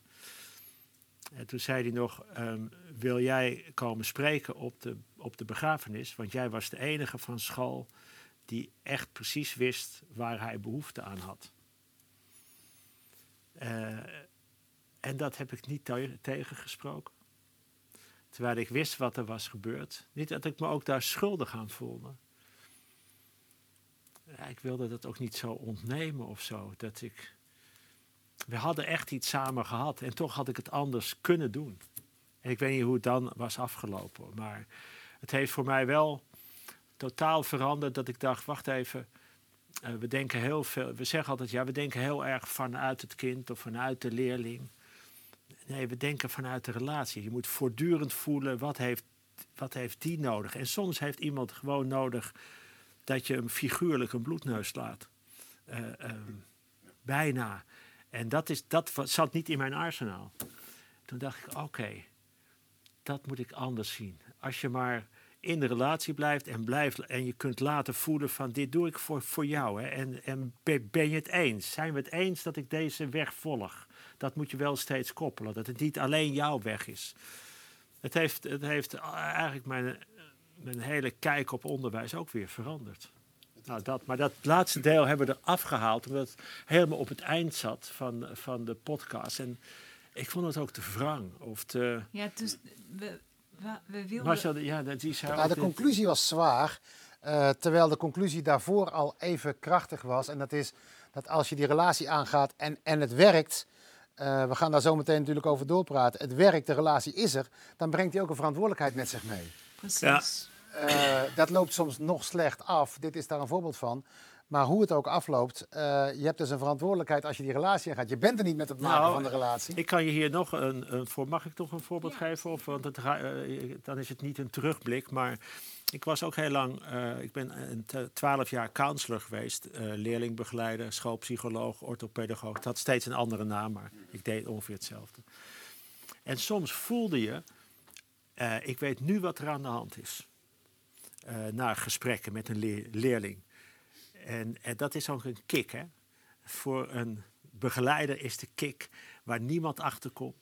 En toen zei hij nog, ehm, wil jij komen spreken op de, op de begrafenis? Want jij was de enige van school die echt precies wist waar hij behoefte aan had. En dat heb ik niet te- tegengesproken. Terwijl ik wist wat er was gebeurd. Niet dat ik me ook daar schuldig aan voelde. Ik wilde dat ook niet zo ontnemen of zo. Dat ik... We hadden echt iets samen gehad en toch had ik het anders kunnen doen. En ik weet niet hoe het dan was afgelopen. Maar het heeft voor mij wel totaal veranderd dat ik dacht, wacht even. eh, we denken heel veel, we zeggen altijd, ja, we denken heel erg vanuit het kind of vanuit de leerling. Nee, we denken vanuit de relatie. Je moet voortdurend voelen, wat heeft, wat heeft die nodig? En soms heeft iemand gewoon nodig dat je hem figuurlijk een bloedneus slaat. Eh, ehm, bijna. En dat, is, dat zat niet in mijn arsenaal. Toen dacht ik, oké, dat moet ik anders zien. Als je maar in de relatie blijft en, blijft, en je kunt laten voelen van dit doe ik voor, voor jou. Hè? En, en be- ben je het eens? Zijn we het eens dat ik deze weg volg? Dat moet je wel steeds koppelen. Dat het niet alleen jouw weg is. Het heeft, het heeft eigenlijk mijn, mijn hele kijk op onderwijs ook weer veranderd. Nou, dat, maar dat laatste deel hebben we er afgehaald, omdat het helemaal op het eind zat van, van de podcast. En ik vond het ook te wrang. Of te... Ja, dus we, we, wilden... Marcel, ja, dat die Nou, ook de dit- conclusie was zwaar, eh, terwijl de conclusie daarvoor al even krachtig was. En dat is dat als je die relatie aangaat en, en het werkt, eh, we gaan daar zo meteen natuurlijk over doorpraten, het werkt, de relatie is er, dan brengt hij ook een verantwoordelijkheid met zich mee. Precies. Eh, dat loopt soms nog slecht af, dit is daar een voorbeeld van. Maar hoe het ook afloopt, eh, je hebt dus een verantwoordelijkheid als je die relatie aangaat. Je bent er niet met het maken Nou, van de relatie. Ik kan je hier nog een, een voor. Mag ik nog een voorbeeld geven? Of, want het, eh, dan is het niet een terugblik. Maar ik was ook heel lang. eh, ik ben twaalf jaar counselor geweest. eh, leerlingbegeleider, schoolpsycholoog, orthopedagoog. Het had steeds een andere naam, maar ik deed ongeveer hetzelfde. En soms voelde je. Eh, ik weet nu wat er aan de hand is. Eh, na gesprekken met een leer- leerling. En, en dat is ook een kick, hè? Voor een begeleider is de kick waar niemand achter komt,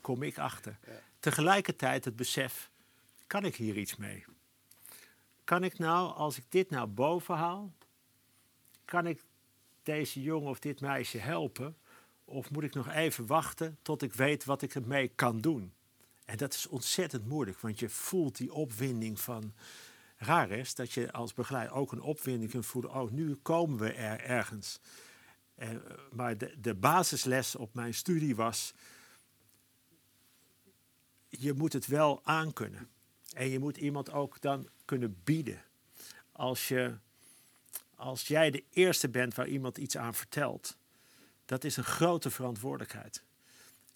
kom ik achter. Tegelijkertijd het besef, kan ik hier iets mee? Kan ik nou, als ik dit nou boven haal, kan ik deze jongen of dit meisje helpen? Of moet ik nog even wachten tot ik weet wat ik ermee kan doen? En dat is ontzettend moeilijk, want je voelt die opwinding van... Raar is dat je als begeleider ook een opwinding kunt voelen. Oh, nu komen we er ergens. Eh, maar de, de basisles op mijn studie was... Je moet het wel aankunnen. En je moet iemand ook dan kunnen bieden. Als, je, als jij de eerste bent waar iemand iets aan vertelt... dat is een grote verantwoordelijkheid.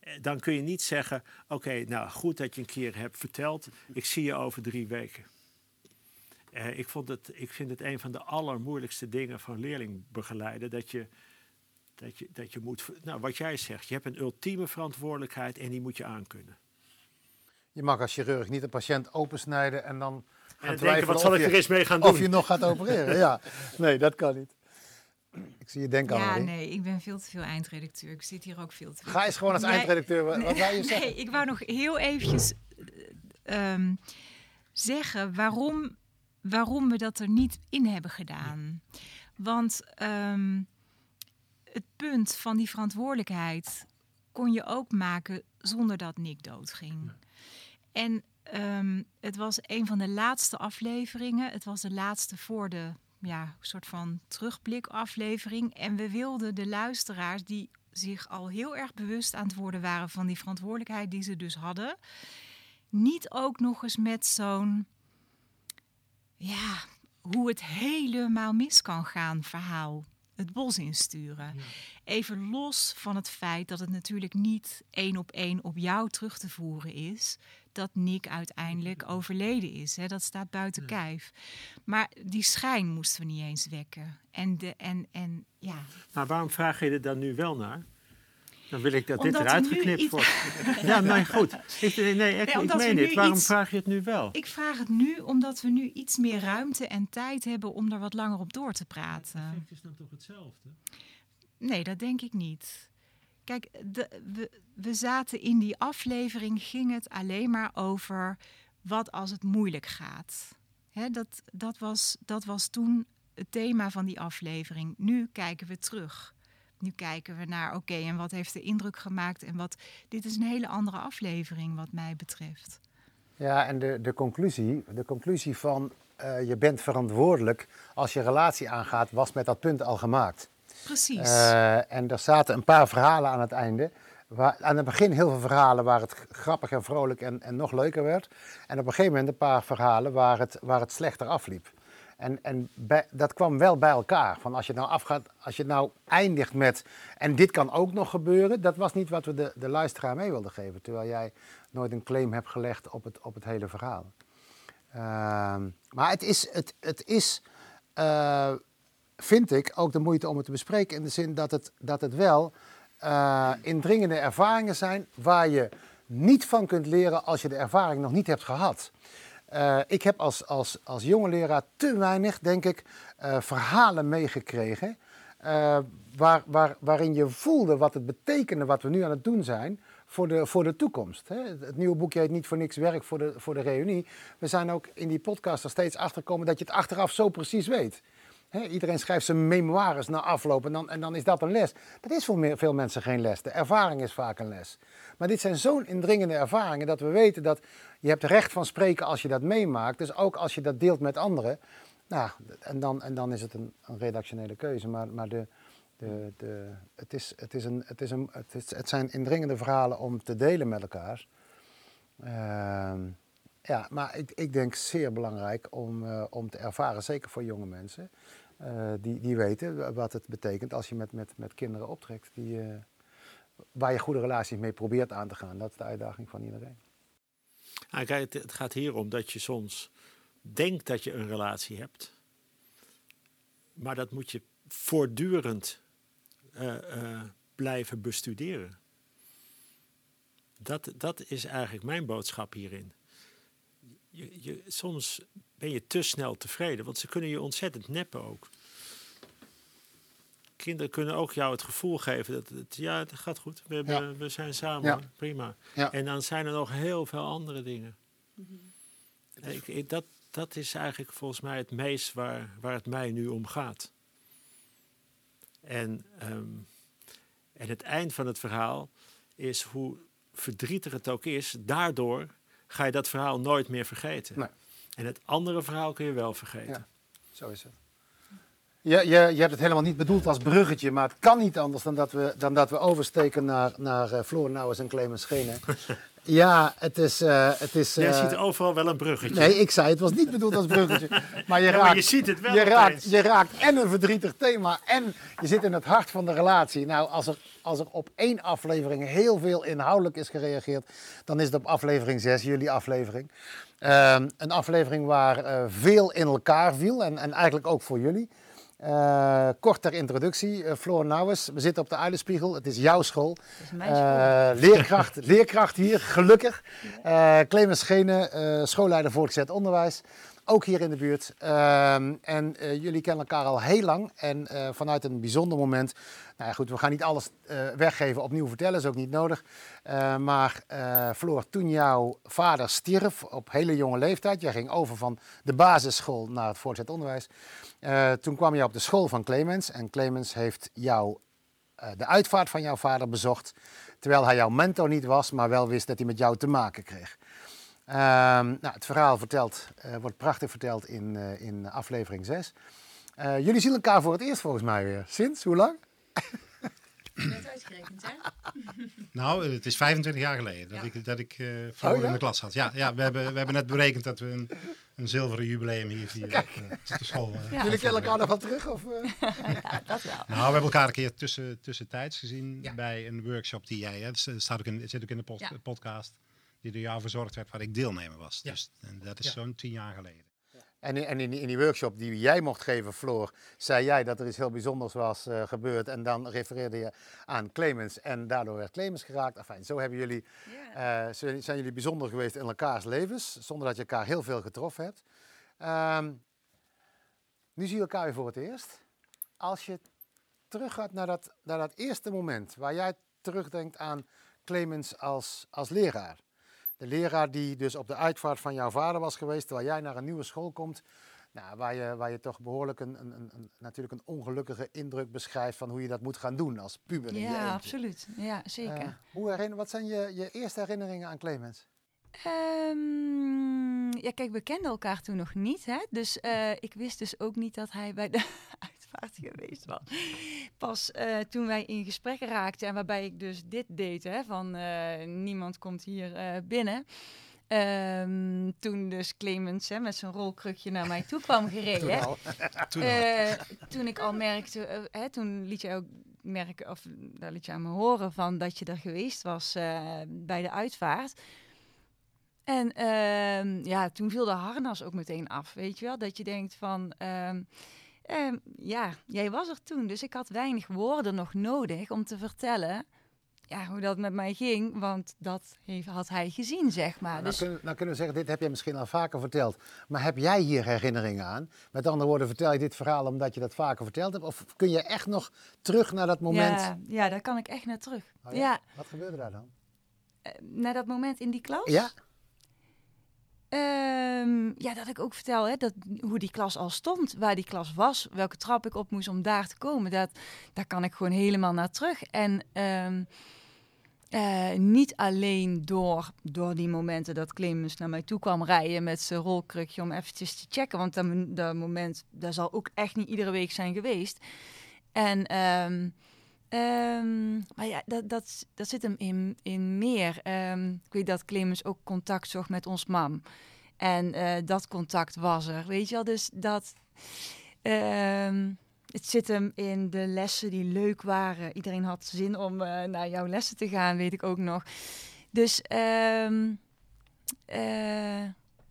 Eh, Dan kun je niet zeggen... oké, nou goed dat je een keer hebt verteld... ik zie je over drie weken. Eh, ik, vond het, ik vind het een van de allermoeilijkste dingen van leerlingbegeleiden. Dat je, dat je, dat je moet. Nou, wat jij zegt, je hebt een ultieme verantwoordelijkheid en die moet je aankunnen. Je mag als chirurg niet een patiënt opensnijden en dan gaan denken, wat zal of ik er eens mee gaan Of doen? je nog gaat opereren, ja. Nee, dat kan niet. Ik zie je denken Ja, aan. nee, ik ben veel te veel eindredacteur. Ik zit hier ook veel te veel. Ga eens gewoon als Nee, eindredacteur. Wat, wat wou je zeggen? Nee, ik wou nog heel eventjes eh, ehm, zeggen waarom, waarom we dat er niet in hebben gedaan. Want ehm, het punt van die verantwoordelijkheid kon je ook maken zonder dat Nick doodging. En ehm, het was een van de laatste afleveringen. Het was de laatste voor de ja, soort van terugblikaflevering. En we wilden de luisteraars die zich al heel erg bewust aan het worden waren van die verantwoordelijkheid die ze dus hadden, niet ook nog eens met zo'n ja, hoe het helemaal mis kan gaan verhaal het bos insturen. Even los van het feit dat het natuurlijk niet één op één op jou terug te voeren is dat Nick uiteindelijk overleden is. Hè? Dat staat buiten kijf. Maar die schijn moesten we niet eens wekken. En, de, en, en ja, Maar waarom vraag je er dan nu wel naar? Dan wil ik dat Omdat dit er eruit geknipt iets- wordt. ja, maar goed. Ik, nee, nee, ik, Nee, meen dit. Waarom iets- vraag je het nu wel? Ik vraag het nu omdat we nu iets meer ruimte en tijd hebben om er wat langer op door te praten. is dan toch hetzelfde? Nee, dat denk ik niet. Kijk, de, we, we zaten in die aflevering, ging het alleen maar over wat als het moeilijk gaat. Dat, dat, was, dat was toen het thema van die aflevering. Nu kijken we terug. Nu kijken we naar, oké, en wat heeft de indruk gemaakt en wat. Dit is een hele andere aflevering, wat mij betreft. Ja, en de, de, conclusie, de conclusie van eh, je bent verantwoordelijk als je relatie aangaat, was met dat punt al gemaakt. Precies. Eh, en er zaten een paar verhalen aan het einde. Waar, aan het begin heel veel verhalen waar het grappig en vrolijk en, en nog leuker werd. En op een gegeven moment een paar verhalen waar het, waar het slechter afliep. En, en dat kwam wel bij elkaar. Van als je nou afgaat, als je nou eindigt met. En dit kan ook nog gebeuren. Dat was niet wat we de, de luisteraar mee wilden geven. Terwijl jij nooit een claim hebt gelegd op het, op het hele verhaal. Ehm, maar het is, het, het is eh, vind ik, ook de moeite om het te bespreken. In de zin dat het, dat het wel eh, indringende ervaringen zijn waar je niet van kunt leren als je de ervaring nog niet hebt gehad. Eh, ik heb als, als, als jonge leraar te weinig, denk ik, eh, verhalen meegekregen. waar, waar, waarin je voelde wat het betekende wat we nu aan het doen zijn voor de, voor de toekomst. Hè. Het, het nieuwe boekje heet niet voor niks werk voor de, voor de reunie. We zijn ook in die podcast er steeds achter gekomen dat je het achteraf zo precies weet. Iedereen schrijft zijn memoires na afloop en dan, en dan is dat een les. Dat is voor veel mensen geen les. De ervaring is vaak een les. Maar dit zijn zo'n indringende ervaringen dat we weten dat je hebt recht van spreken als je dat meemaakt. Dus ook als je dat deelt met anderen. Nou, en dan, en dan is het een, een redactionele keuze. Maar, maar de, de, de, het, is, het, is een, het, is een, het zijn indringende verhalen om te delen met elkaar. Ehm, ja, maar ik, ik denk zeer belangrijk om, eh, om te ervaren, zeker voor jonge mensen, eh, die, die weten wat het betekent als je met, met, met kinderen optrekt, die, eh, waar je goede relaties mee probeert aan te gaan. Dat is de uitdaging van iedereen. Kijk, het, gaat hier om dat je soms denkt dat je een relatie hebt. Maar dat moet je voortdurend blijven bestuderen. Dat, dat is eigenlijk mijn boodschap hierin. Je, je, soms ben je te snel tevreden, want ze kunnen je ontzettend neppen ook. Kinderen kunnen ook jou het gevoel geven dat het, ja, het gaat goed, we, hebben- Ja. we zijn samen, Ja. prima. Ja. En dan zijn er nog heel veel andere dingen. Ik, ik- dat, dat is eigenlijk volgens mij het meest waar, waar het mij nu om gaat. En, ehm, en het eind van het verhaal is hoe verdrietig het ook is, daardoor ga je dat verhaal nooit meer vergeten. Nee. En het andere verhaal kun je wel vergeten. Ja, zo is het. Je, je, je hebt het helemaal niet bedoeld als bruggetje, maar het kan niet anders dan dat we, dan dat we oversteken naar, naar Floor Nouwens en Clemens Schenen. ja, het is... eh, het is Jij eh, ziet overal wel een bruggetje. Nee, ik zei het was niet bedoeld als bruggetje. Maar je, Ja, maar raakt, je ziet het wel je raakt, je raakt en een verdrietig thema en je zit in het hart van de relatie. Nou, als er, als er op één aflevering heel veel inhoudelijk is gereageerd, dan is het op aflevering 6, jullie aflevering. Ehm, een aflevering waar eh, veel in elkaar viel en, en eigenlijk ook voor jullie. Eh, kort ter introductie, eh, Floor Nouwens, we zitten op de Uilenspiegel, het is jouw school. is mijn Eh, leerkracht, leerkracht hier, gelukkig. Clemens Schenen, schoolleider voortgezet onderwijs, ook hier in de buurt. Ehm, en eh, jullie kennen elkaar al heel lang en eh, vanuit een bijzonder moment. Nou goed, we gaan niet alles eh, weggeven, opnieuw vertellen, is ook niet nodig. Maar Floor, toen jouw vader stierf op hele jonge leeftijd, jij ging over van de basisschool naar het voortgezet onderwijs. Toen kwam je op de school van Clemens en Clemens heeft jou de uitvaart van jouw vader bezocht. Terwijl hij jouw mentor niet was, maar wel wist dat hij met jou te maken kreeg. Ehm, nou, het verhaal vertelt, eh, wordt prachtig verteld in, eh, in aflevering 6. Eh, jullie zien elkaar voor het eerst volgens mij weer. Sinds hoe lang? Nou, het is 25 jaar geleden dat ik, dat ik Oh, ja? in de klas had. Ja, ja we, hebben, we hebben net berekend dat we een, een zilveren jubileum hier, hier op, eh, school Jullie kennen elkaar nog wel terug? Of, eh? dat wel. Nou, we hebben elkaar een keer tussen, tussentijds gezien bij een workshop die jij, hè, dat staat ook in, zit ook in de Ja. podcast, die door jou verzorgd werd, waar ik deelnemer was. Ja. Dus en dat is Ja. zo'n tien jaar geleden. En, in, en in, die- in die workshop die jij mocht geven, Floor, zei jij dat er iets heel bijzonders was eh, gebeurd. En dan refereerde je aan Clemens en daardoor werd Clemens geraakt. Enfin, zo hebben jullie, eh, zijn jullie bijzonder geweest in elkaars levens, zonder dat je elkaar heel veel getroffen hebt. Ehm, nu zie je elkaar weer voor het eerst. Als je teruggaat naar dat, naar dat eerste moment waar jij terugdenkt aan Clemens als, als leraar. De leraar die dus op de uitvaart van jouw vader was geweest, terwijl jij naar een nieuwe school komt. Nou, waar, je, waar je toch behoorlijk een, een, een, natuurlijk een ongelukkige indruk beschrijft van hoe je dat moet gaan doen als puber. in je Ja, absoluut. Ja, zeker. Eh, hoe herinner, wat zijn je, je eerste herinneringen aan Clemens? Ehm, ja, kijk, we kenden elkaar toen nog niet. Hè? Dus eh, ik wist dus ook niet dat hij bij de uitvaart geweest was. Pas eh, toen wij in gesprek raakten en waarbij ik dus dit deed, hè, van eh, niemand komt hier eh, binnen. Ehm, toen dus Clemens hè, met zijn rolkrukje naar mij toe kwam gereden. Toen al. Toen al. Toen ik al merkte, hè, toen liet je ook merken, of daar liet je aan me horen van dat je er geweest was bij de uitvaart. En ehm, ja, toen viel de harnas ook meteen af, weet je wel? Dat je denkt van, ehm, ehm, ja, jij was er toen, dus ik had weinig woorden nog nodig om te vertellen ja, hoe dat met mij ging, want dat heeft, had hij gezien, zeg maar. Nou, Dus, kunnen, nou kunnen we zeggen, dit heb je misschien al vaker verteld. Maar heb jij hier herinneringen aan? Met andere woorden, vertel je dit verhaal omdat je dat vaker verteld hebt? Of kun je echt nog terug naar dat moment? ja, ja, daar kan ik echt naar terug. Oh ja. Wat gebeurde daar dan? Eh, naar dat moment in die klas? Ja? Ehm, ja, dat ik ook vertel hè, dat, hoe die klas al stond, waar die klas was, welke trap ik op moest om daar te komen. Dat, daar kan ik gewoon helemaal naar terug. En ehm, eh, niet alleen door, door die momenten dat Clemens naar mij toe kwam rijden met zijn rolkrukje om eventjes te checken. Want dat, dat moment, dat zal ook echt niet iedere week zijn geweest. En, ehm, ehm, maar ja, dat, dat, dat zit hem in, in meer. Ehm, ik weet dat Clemens ook contact zocht met ons mam. En eh, dat contact was er, weet je wel. Dus dat... ehm, het zit hem in de lessen die leuk waren. Iedereen had zin om eh, naar jouw lessen te gaan, weet ik ook nog. Dus eh,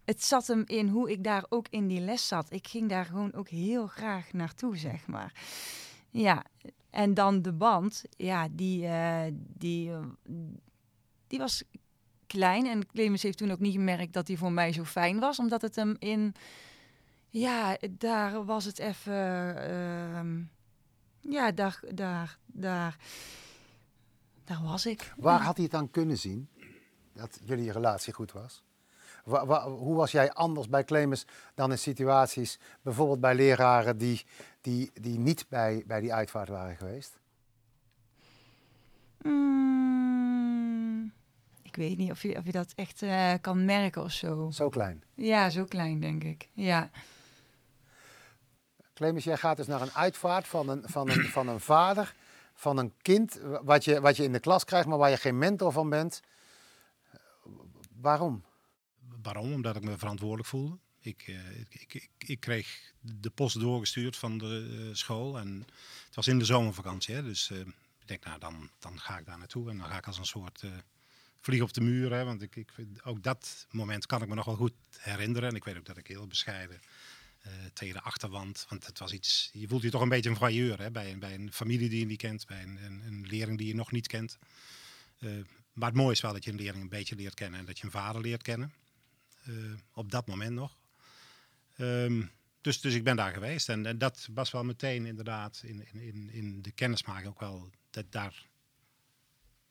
het zat hem in hoe ik daar ook in die les zat. Ik ging daar gewoon ook heel graag naartoe, zeg maar. Ja, en dan de band, ja, die, eh, die, eh, die was klein. En Clemens heeft toen ook niet gemerkt dat hij voor mij zo fijn was, omdat het hem in... Ja, daar was het even... ehm, ja, daar, daar, daar, daar was ik. Waar had hij het aan kunnen zien dat jullie relatie goed was? Wa- wa- hoe was jij anders bij Clemens dan in situaties, bijvoorbeeld bij leraren die, die, die niet bij, bij die uitvaart waren geweest? Mm, ik weet niet of je, of je dat echt eh, kan merken of zo. Zo klein. Ja, zo klein denk ik. Ja. Clemens, jij gaat dus naar een uitvaart van een, van een, van een vader, van een kind, wat je, wat je in de klas krijgt, maar waar je geen mentor van bent. Waarom? Waarom? Omdat ik me verantwoordelijk voelde. Ik, eh, ik, ik, ik, ik kreeg de post doorgestuurd van de eh, school en het was in de zomervakantie. Hè, dus eh, ik denk, nou dan, dan ga ik daar naartoe en dan ga ik als een soort vlieg op de muur. Hè, want ik, ik, ook dat moment kan ik me nog wel goed herinneren. En ik weet ook dat ik heel bescheiden eh, tegen de achterwand, want het was iets, je voelt je toch een beetje een voyeur hè, bij, bij een familie die je niet kent, bij een, een, die je nog niet kent. Maar het mooie is wel dat je een leerling een beetje leert kennen en dat je een vader leert kennen. Eh, op dat moment nog. Ehm, dus, dus ik ben daar geweest. En, en dat was wel meteen inderdaad in, in, in, de kennismaking ook wel. Dat daar,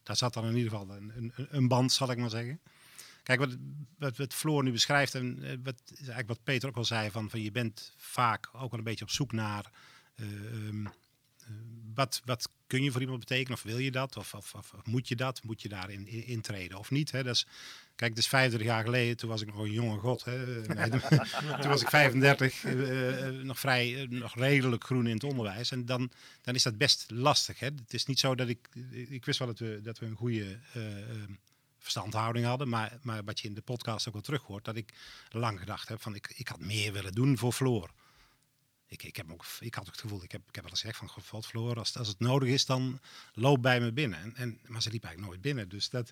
daar zat dan in ieder geval een, een, een band, zal ik maar zeggen. Kijk, wat, wat, wat Floor nu beschrijft en eh, wat, eigenlijk wat Peter ook al zei, van, van je bent vaak ook wel een beetje op zoek naar eh, ehm, eh, wat, wat kun je voor iemand betekenen of wil je dat of, of, of, moet je dat, moet je daarin in, intreden of niet. Hè? Dat is, kijk, het is 25 jaar geleden, toen was ik nog een jonge god. Hè? Toen was ik 35, eh, eh, nog vrij, eh, nog redelijk groen in het onderwijs. En dan, dan is dat best lastig. Hè? Het is niet zo dat ik, ik wist wel dat we, dat we een goede verstandhouding hadden. Maar, maar wat je in de podcast ook wel terug hoort, dat ik lang gedacht heb van ik, ik had meer willen doen voor Floor. Ik, ik, heb ook, ik had ook het gevoel, ik heb, ik heb wel eens gezegd van God, als, als het nodig is, dan loop bij me binnen. En, en, maar ze liep eigenlijk nooit binnen. Dus dat,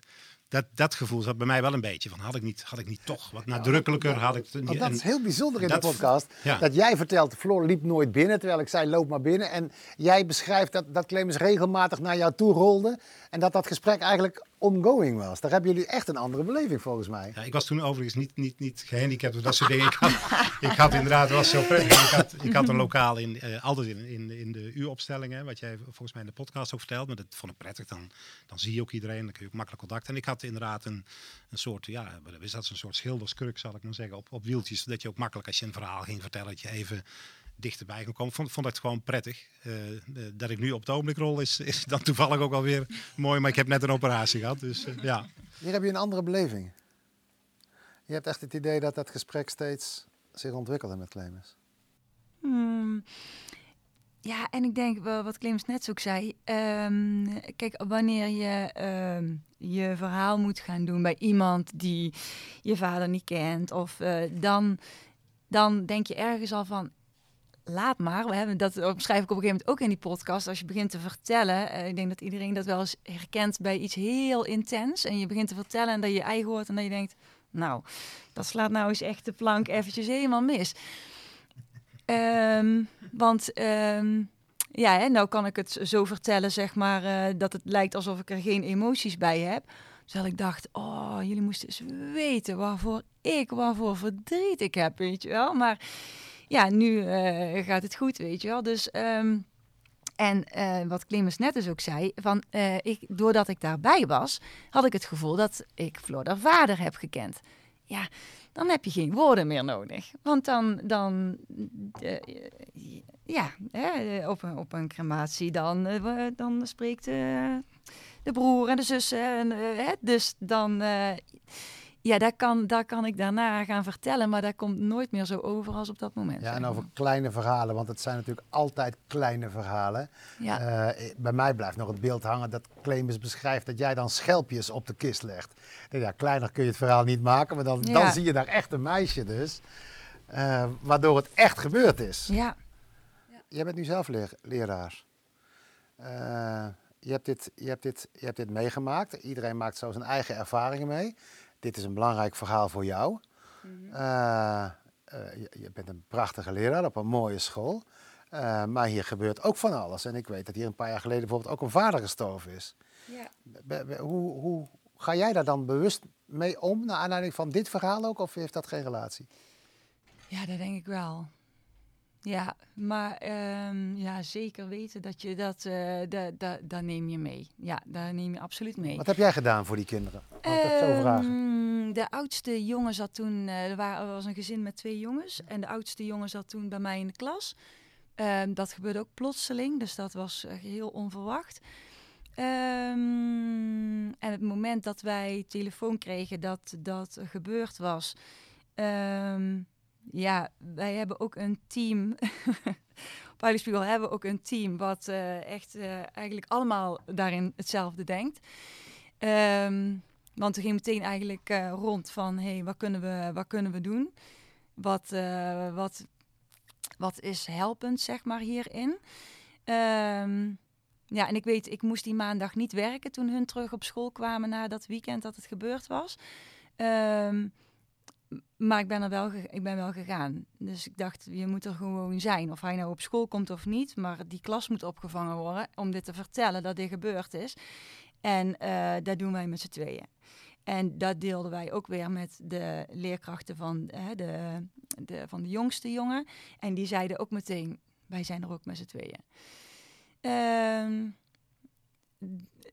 dat, dat gevoel zat bij mij wel een beetje van, had ik niet, had ik niet toch wat nadrukkelijker, had ik... Want dat is heel bijzonder in dat- de podcast. ja. Dat jij vertelt, Floor liep nooit binnen, terwijl ik zei, loop maar binnen. En jij beschrijft dat, dat Clemens regelmatig naar jou toe rolde. En dat dat gesprek eigenlijk ongoing was. Daar hebben jullie echt een andere beleving volgens mij. Ja, ik was toen overigens niet, niet, niet gehandicapt of dat soort dingen. Ik had, ik had inderdaad, het was zo prettig. Ik had, ik had een lokaal in, eh, altijd in, in, in de uuropstellingen, wat jij volgens mij in de podcast ook vertelt. Maar dat vond ik prettig. Dan, dan zie je ook iedereen, dan kun je ook makkelijk contact. En ik had inderdaad een, een soort, ja, is dat, een soort schilderskruk zal ik maar zeggen, op, op wieltjes. Dat je ook makkelijk, als je een verhaal ging vertellen, dat je even dichterbij kon komen. Vond, vond ik het gewoon prettig. Eh, eh, dat ik nu op het ogenblik rol is, is dan toevallig ook alweer mooi. Maar ik heb net een operatie gehad, dus eh, ja. Hier heb je een andere beleving. Je hebt echt het idee dat dat gesprek steeds zich ontwikkelde met Clemens. Hmm. Ja, en ik denk wat Clemens net ook zei. ehm, kijk, wanneer je ehm, je verhaal moet gaan doen bij iemand die je vader niet kent, of eh, dan, dan denk je ergens al van. Laat maar. We hebben dat schrijf ik op een gegeven moment ook in die podcast. Als je begint te vertellen, eh, ik denk dat iedereen dat wel eens herkent bij iets heel intens. En je begint te vertellen en dat je je eigen hoort en dat je denkt, nou, dat slaat nou eens echt de plank eventjes helemaal mis. Ehm, want ehm, ja, hè, nou kan ik het zo vertellen, zeg maar, eh, dat het lijkt alsof ik er geen emoties bij heb. Terwijl ik dacht, oh, jullie moesten eens weten waarvoor ik, waarvoor verdriet ik heb, weet je wel. Maar ja, nu eh, gaat het goed, weet je wel. Dus, ehm, en eh, wat Clemens net dus ook zei, van, ik, doordat ik daarbij was, had ik het gevoel dat ik Floor haar vader heb gekend. Ja, dan heb je geen woorden meer nodig. Want dan, dan eh, ja, hè, op, een, op een crematie, dan, eh, dan spreekt eh, de broer en de zussen. En, hè, dus dan, ja, daar kan, daar kan ik daarna gaan vertellen, maar dat komt nooit meer zo over als op dat moment. Ja, en over kleine verhalen, want het zijn natuurlijk altijd kleine verhalen. Ja. Eh, bij mij blijft nog het beeld hangen dat Clemens beschrijft dat jij dan schelpjes op de kist legt. Ja, kleiner kun je het verhaal niet maken, maar dan, Ja. dan zie je daar echt een meisje dus. eh, waardoor het echt gebeurd is. Ja. Jij bent nu zelf leraar. Eh, je, hebt dit, je, hebt dit, je hebt dit meegemaakt. Iedereen maakt zo zijn eigen ervaringen mee. Dit is een belangrijk verhaal voor jou. Eh, eh, je, je bent een prachtige leraar op een mooie school. Eh, maar hier gebeurt ook van alles. En ik weet dat hier een paar jaar geleden bijvoorbeeld ook een vader gestorven is. Ja. Be- be- hoe, hoe ga jij daar dan bewust mee om, naar aanleiding van dit verhaal ook? Of heeft dat geen relatie? Ja, dat denk ik wel. Ja, maar ehm, ja, zeker weten dat je dat, dat, dat, dat neem je mee. Ja, daar neem je absoluut mee. Wat heb jij gedaan voor die kinderen? Ik dat zo vragen? Ehm, de oudste jongen zat toen, eh, er, waren, er was een gezin met twee jongens. En de oudste jongen zat toen bij mij in de klas. Ehm, dat gebeurde ook plotseling, dus dat was eh, heel onverwacht. En het moment dat wij telefoon kregen dat dat gebeurd was. Ja, wij hebben ook een team. Op Heiligspiegel hebben ook een team wat eh, echt eh, eigenlijk allemaal daarin hetzelfde denkt. Ehm, want we gingen meteen eigenlijk eh, rond van, hé, hey, wat, kunnen we, wat kunnen we doen? Wat, wat, wat is helpend, zeg maar, hierin? Ehm, ja, en ik weet, ik moest die maandag niet werken toen hun terug op school kwamen na dat weekend dat het gebeurd was. Ehm, maar ik ben er wel, ik ben wel gegaan. Dus ik dacht, je moet er gewoon zijn. Of hij nou op school komt of niet. Maar die klas moet opgevangen worden om dit te vertellen dat dit gebeurd is. En eh, dat doen wij met z'n tweeën. En dat deelden wij ook weer met de leerkrachten van, eh, de, de, van de jongste jongen. En die zeiden ook meteen, wij zijn er ook met z'n tweeën. Ehm,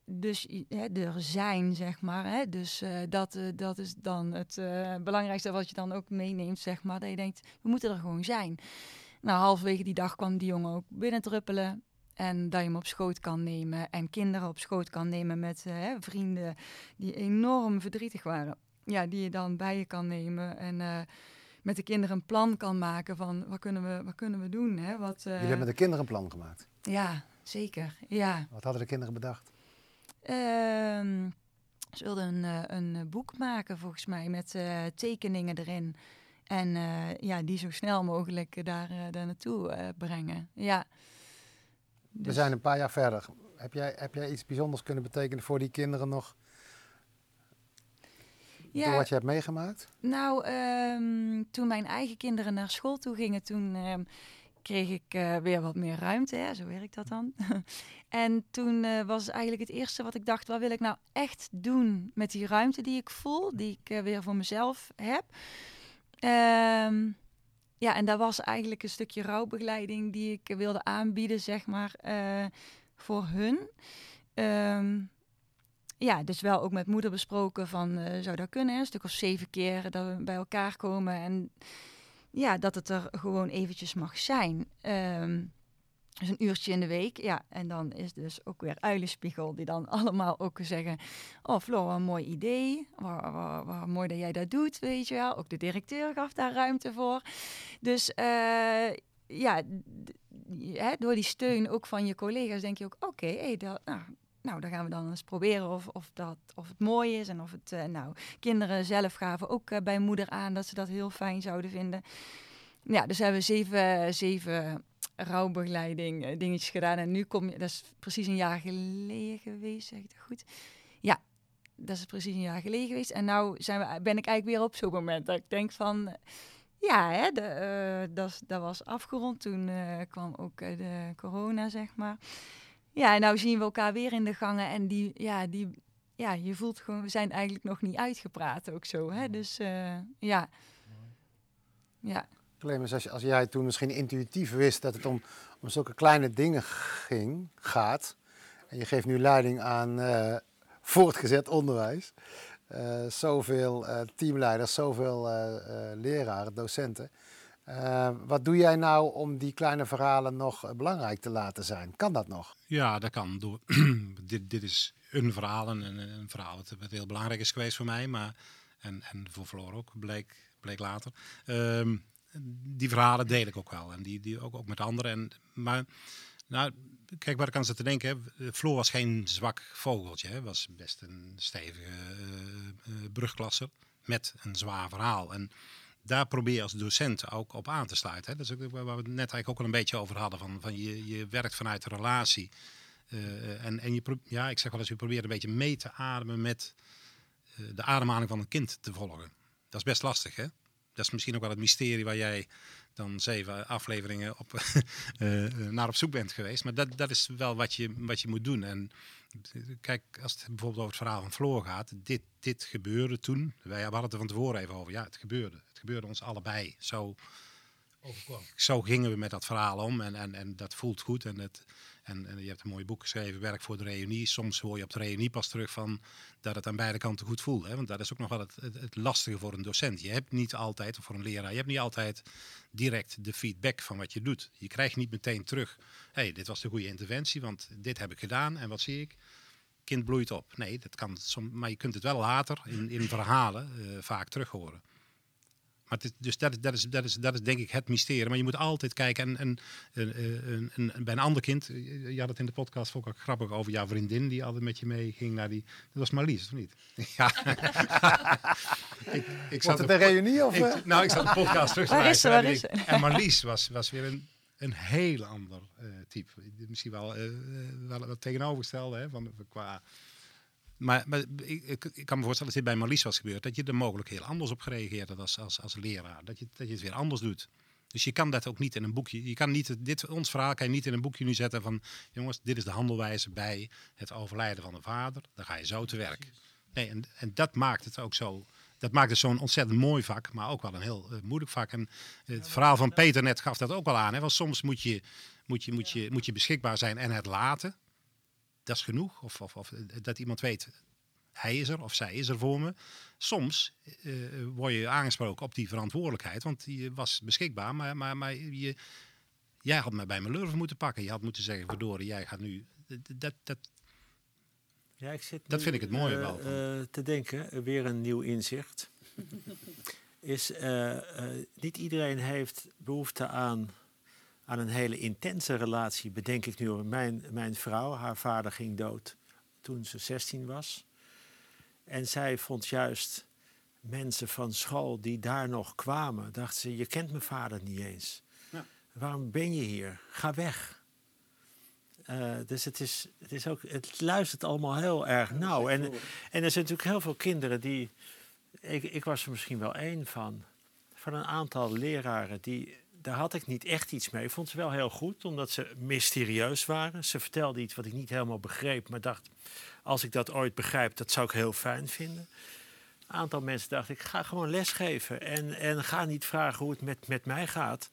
dus hè, er zijn, zeg maar. Hè, dus eh, dat, eh, dat is dan het eh, belangrijkste wat je dan ook meeneemt, zeg maar. Dat je denkt, we moeten er gewoon zijn. Nou, halverwege die dag kwam die jongen ook binnendruppelen. En dat je hem op schoot kan nemen. En kinderen op schoot kan nemen met hè, vrienden die enorm verdrietig waren. Ja, die je dan bij je kan nemen. En met de kinderen een plan kan maken van wat kunnen we, wat kunnen we doen. Hè? Wat, Jullie hebben met de kinderen een plan gemaakt. Ja, zeker. Ja. Wat hadden de kinderen bedacht? Ehm, ze wilden een, eh, een boek maken, volgens mij, met eh, tekeningen erin. En eh, ja, die zo snel mogelijk daar, eh, daar naartoe eh, brengen. Ja. We Dus- zijn een paar jaar verder. Heb jij, heb jij iets bijzonders kunnen betekenen voor die kinderen nog? Ja. Door wat je hebt meegemaakt? Nou, ehm, toen mijn eigen kinderen naar school toe gingen, toen ehm, kreeg ik eh, weer wat meer ruimte. Hè? Zo werkt dat dan. en toen eh, was eigenlijk het eerste wat ik dacht, wat wil ik nou echt doen met die ruimte die ik voel, die ik eh, weer voor mezelf heb. Ehm, ja, en dat was eigenlijk een stukje rouwbegeleiding die ik wilde aanbieden, zeg maar, voor hun. Ehm, ja, dus wel ook met moeder besproken van, zou dat kunnen? Een stuk of zeven keer dat we bij elkaar komen. En ja, dat het er gewoon eventjes mag zijn. Ehm, dus een uurtje in de week, ja. En dan is dus ook weer Uilenspiegel die dan allemaal ook zeggen... Oh, Floor, wat een mooi idee. Wat, mooi dat jij dat doet, weet je wel. Ook de directeur gaf daar ruimte voor. Dus eh, ja, hè, door die steun ook van je collega's denk je ook... Oké, hey, dat, nou, nou, dan gaan we dan eens proberen of, of, dat, of het mooi is. En of het, eh, nou, kinderen zelf gaven ook eh, bij moeder aan dat ze dat heel fijn zouden vinden. Ja, dus hebben we zeven, zeven rouwbegeleiding eh, dingetjes gedaan. En nu kom je, dat is precies een jaar geleden geweest, zeg ik dat goed? Ja, dat is precies een jaar geleden geweest. En we, ben ik eigenlijk weer op zo'n moment dat ik denk van... Ja, hè, de, dat, dat was afgerond. Toen kwam ook de corona, zeg maar. Ja, en nou zien we elkaar weer in de gangen. En die, ja, die, ja, je voelt gewoon, we zijn eigenlijk nog niet uitgepraat ook zo. Hè? Dus eh, ja. Ja. Clemens, als, als jij toen misschien intuïtief wist dat het om, om zulke kleine dingen ging, gaat, en je geeft nu leiding aan eh, voortgezet onderwijs, eh, zoveel eh, teamleiders, zoveel eh, eh, leraren, docenten. Eh, wat doe jij nou om die kleine verhalen nog eh, belangrijk te laten zijn? Kan dat nog? Ja, dat kan. Dit, dit is een verhaal, en een, verhaal wat, heel belangrijk is geweest voor mij, maar, en, en voor Floor ook, bleek, later. Ehm, die verhalen deel ik ook wel en die, die ook, ook met anderen. En, maar nou, kijk, waar ik aan zit te denken, Floor was geen zwak vogeltje, hè, was best een stevige eh, brugklasser met een zwaar verhaal. En daar probeer je als docent ook op aan te sluiten. Hè. Dat is ook waar we het net eigenlijk ook al een beetje over hadden. Van, van je, je werkt vanuit de relatie. Eh, en en je, ja, ik zeg wel eens, je probeert een beetje mee te ademen met eh, de ademhaling van een kind te volgen. Dat is best lastig, hè? Dat is misschien ook wel het mysterie waar jij dan zeven afleveringen op, eh, naar op zoek bent geweest. Maar dat, dat is wel wat je, wat je moet doen. En eh, kijk, als het bijvoorbeeld over het verhaal van Floor gaat. Dit, dit gebeurde toen. Wij hadden het er van tevoren even over. Ja, het gebeurde. Het gebeurde ons allebei. Zo, zo gingen we met dat verhaal om. En, en, en dat voelt goed. En, het, en, en je hebt een mooi boek geschreven, Werk voor de Reunie. Soms hoor je op de reunie pas terug van dat het aan beide kanten goed voelt. Hè? Want dat is ook nog wel het, het, lastige voor een docent. Je hebt niet altijd, of voor een leraar, je hebt niet altijd direct de feedback van wat je doet. Je krijgt niet meteen terug, hey, dit was de goede interventie, want dit heb ik gedaan. En wat zie ik? Kind bloeit op. Nee, dat kan, maar je kunt het wel later in, in verhalen eh, vaak terug horen. Maar het is, dus dat is, dat, is, dat, is, dat is denk ik het mysterie. Maar je moet altijd kijken. En, en, en, en- en- en bij een ander kind, eh, je had het in de podcast vond ik ook grappig over jouw vriendin die altijd met je mee ging naar die. Dat was Marlies, of niet? Ja. ik, ik Wordt het een reunie, of, Ik, eh? nou, ik zat de podcast terug te Waar is ze, luisteren waar en is ik- En Marlies was, was weer een, een heel ander eh, type. Misschien wel, eh, eh, wel wat tegenovergestelde hè, van, qua maar, maar ik, ik, kan me voorstellen dat dit bij Marlies was gebeurd. Dat je er mogelijk heel anders op gereageerd had als, als, als leraar. Dat je, dat je het weer anders doet. Dus je kan dat ook niet in een boekje. Je kan niet, dit, ons verhaal kan je niet in een boekje nu zetten van... jongens, dit is de handelwijze bij het overlijden van de vader. Dan ga je zo te werk. Nee, en, en dat maakt het ook zo... Dat maakt het zo'n ontzettend mooi vak, maar ook wel een heel eh, moeilijk vak. En het verhaal van Peter net gaf dat ook wel aan. Hè? Want soms moet je, moet, je, moet, je, moet je beschikbaar zijn en het laten dat is genoeg. Of, of, of dat iemand weet, hij is er of zij is er voor me. Soms eh, word je aangesproken op die verantwoordelijkheid, want je was beschikbaar, maar, maar, maar je, jij had me bij mijn lurven moeten pakken. Je had moeten zeggen, verdorie, jij gaat nu... Dat, dat, Ja, ik zit Dat vind ik het mooie eh, wel eh, te denken, eh, weer een nieuw inzicht. is eh, eh, niet iedereen heeft behoefte aan, aan een hele intense relatie, bedenk ik nu. Mijn, mijn vrouw, haar vader ging dood toen ze 16 was. En zij vond juist mensen van school die daar nog kwamen, dachten ze: Je kent mijn vader niet eens. Ja. Waarom ben je hier? Ga weg. Eh, dus het, is, het, is ook, het luistert allemaal heel erg nauw. En, en er zijn natuurlijk heel veel kinderen die. Ik, ik was er misschien wel één van. Van een aantal leraren die. Daar had ik niet echt iets mee. Ik vond ze wel heel goed, omdat ze mysterieus waren. Ze vertelden iets wat ik niet helemaal begreep, maar dacht: als ik dat ooit begrijp, dat zou ik heel fijn vinden. Een aantal mensen dachten: ik ga gewoon lesgeven en, en ga niet vragen hoe het met, met mij gaat.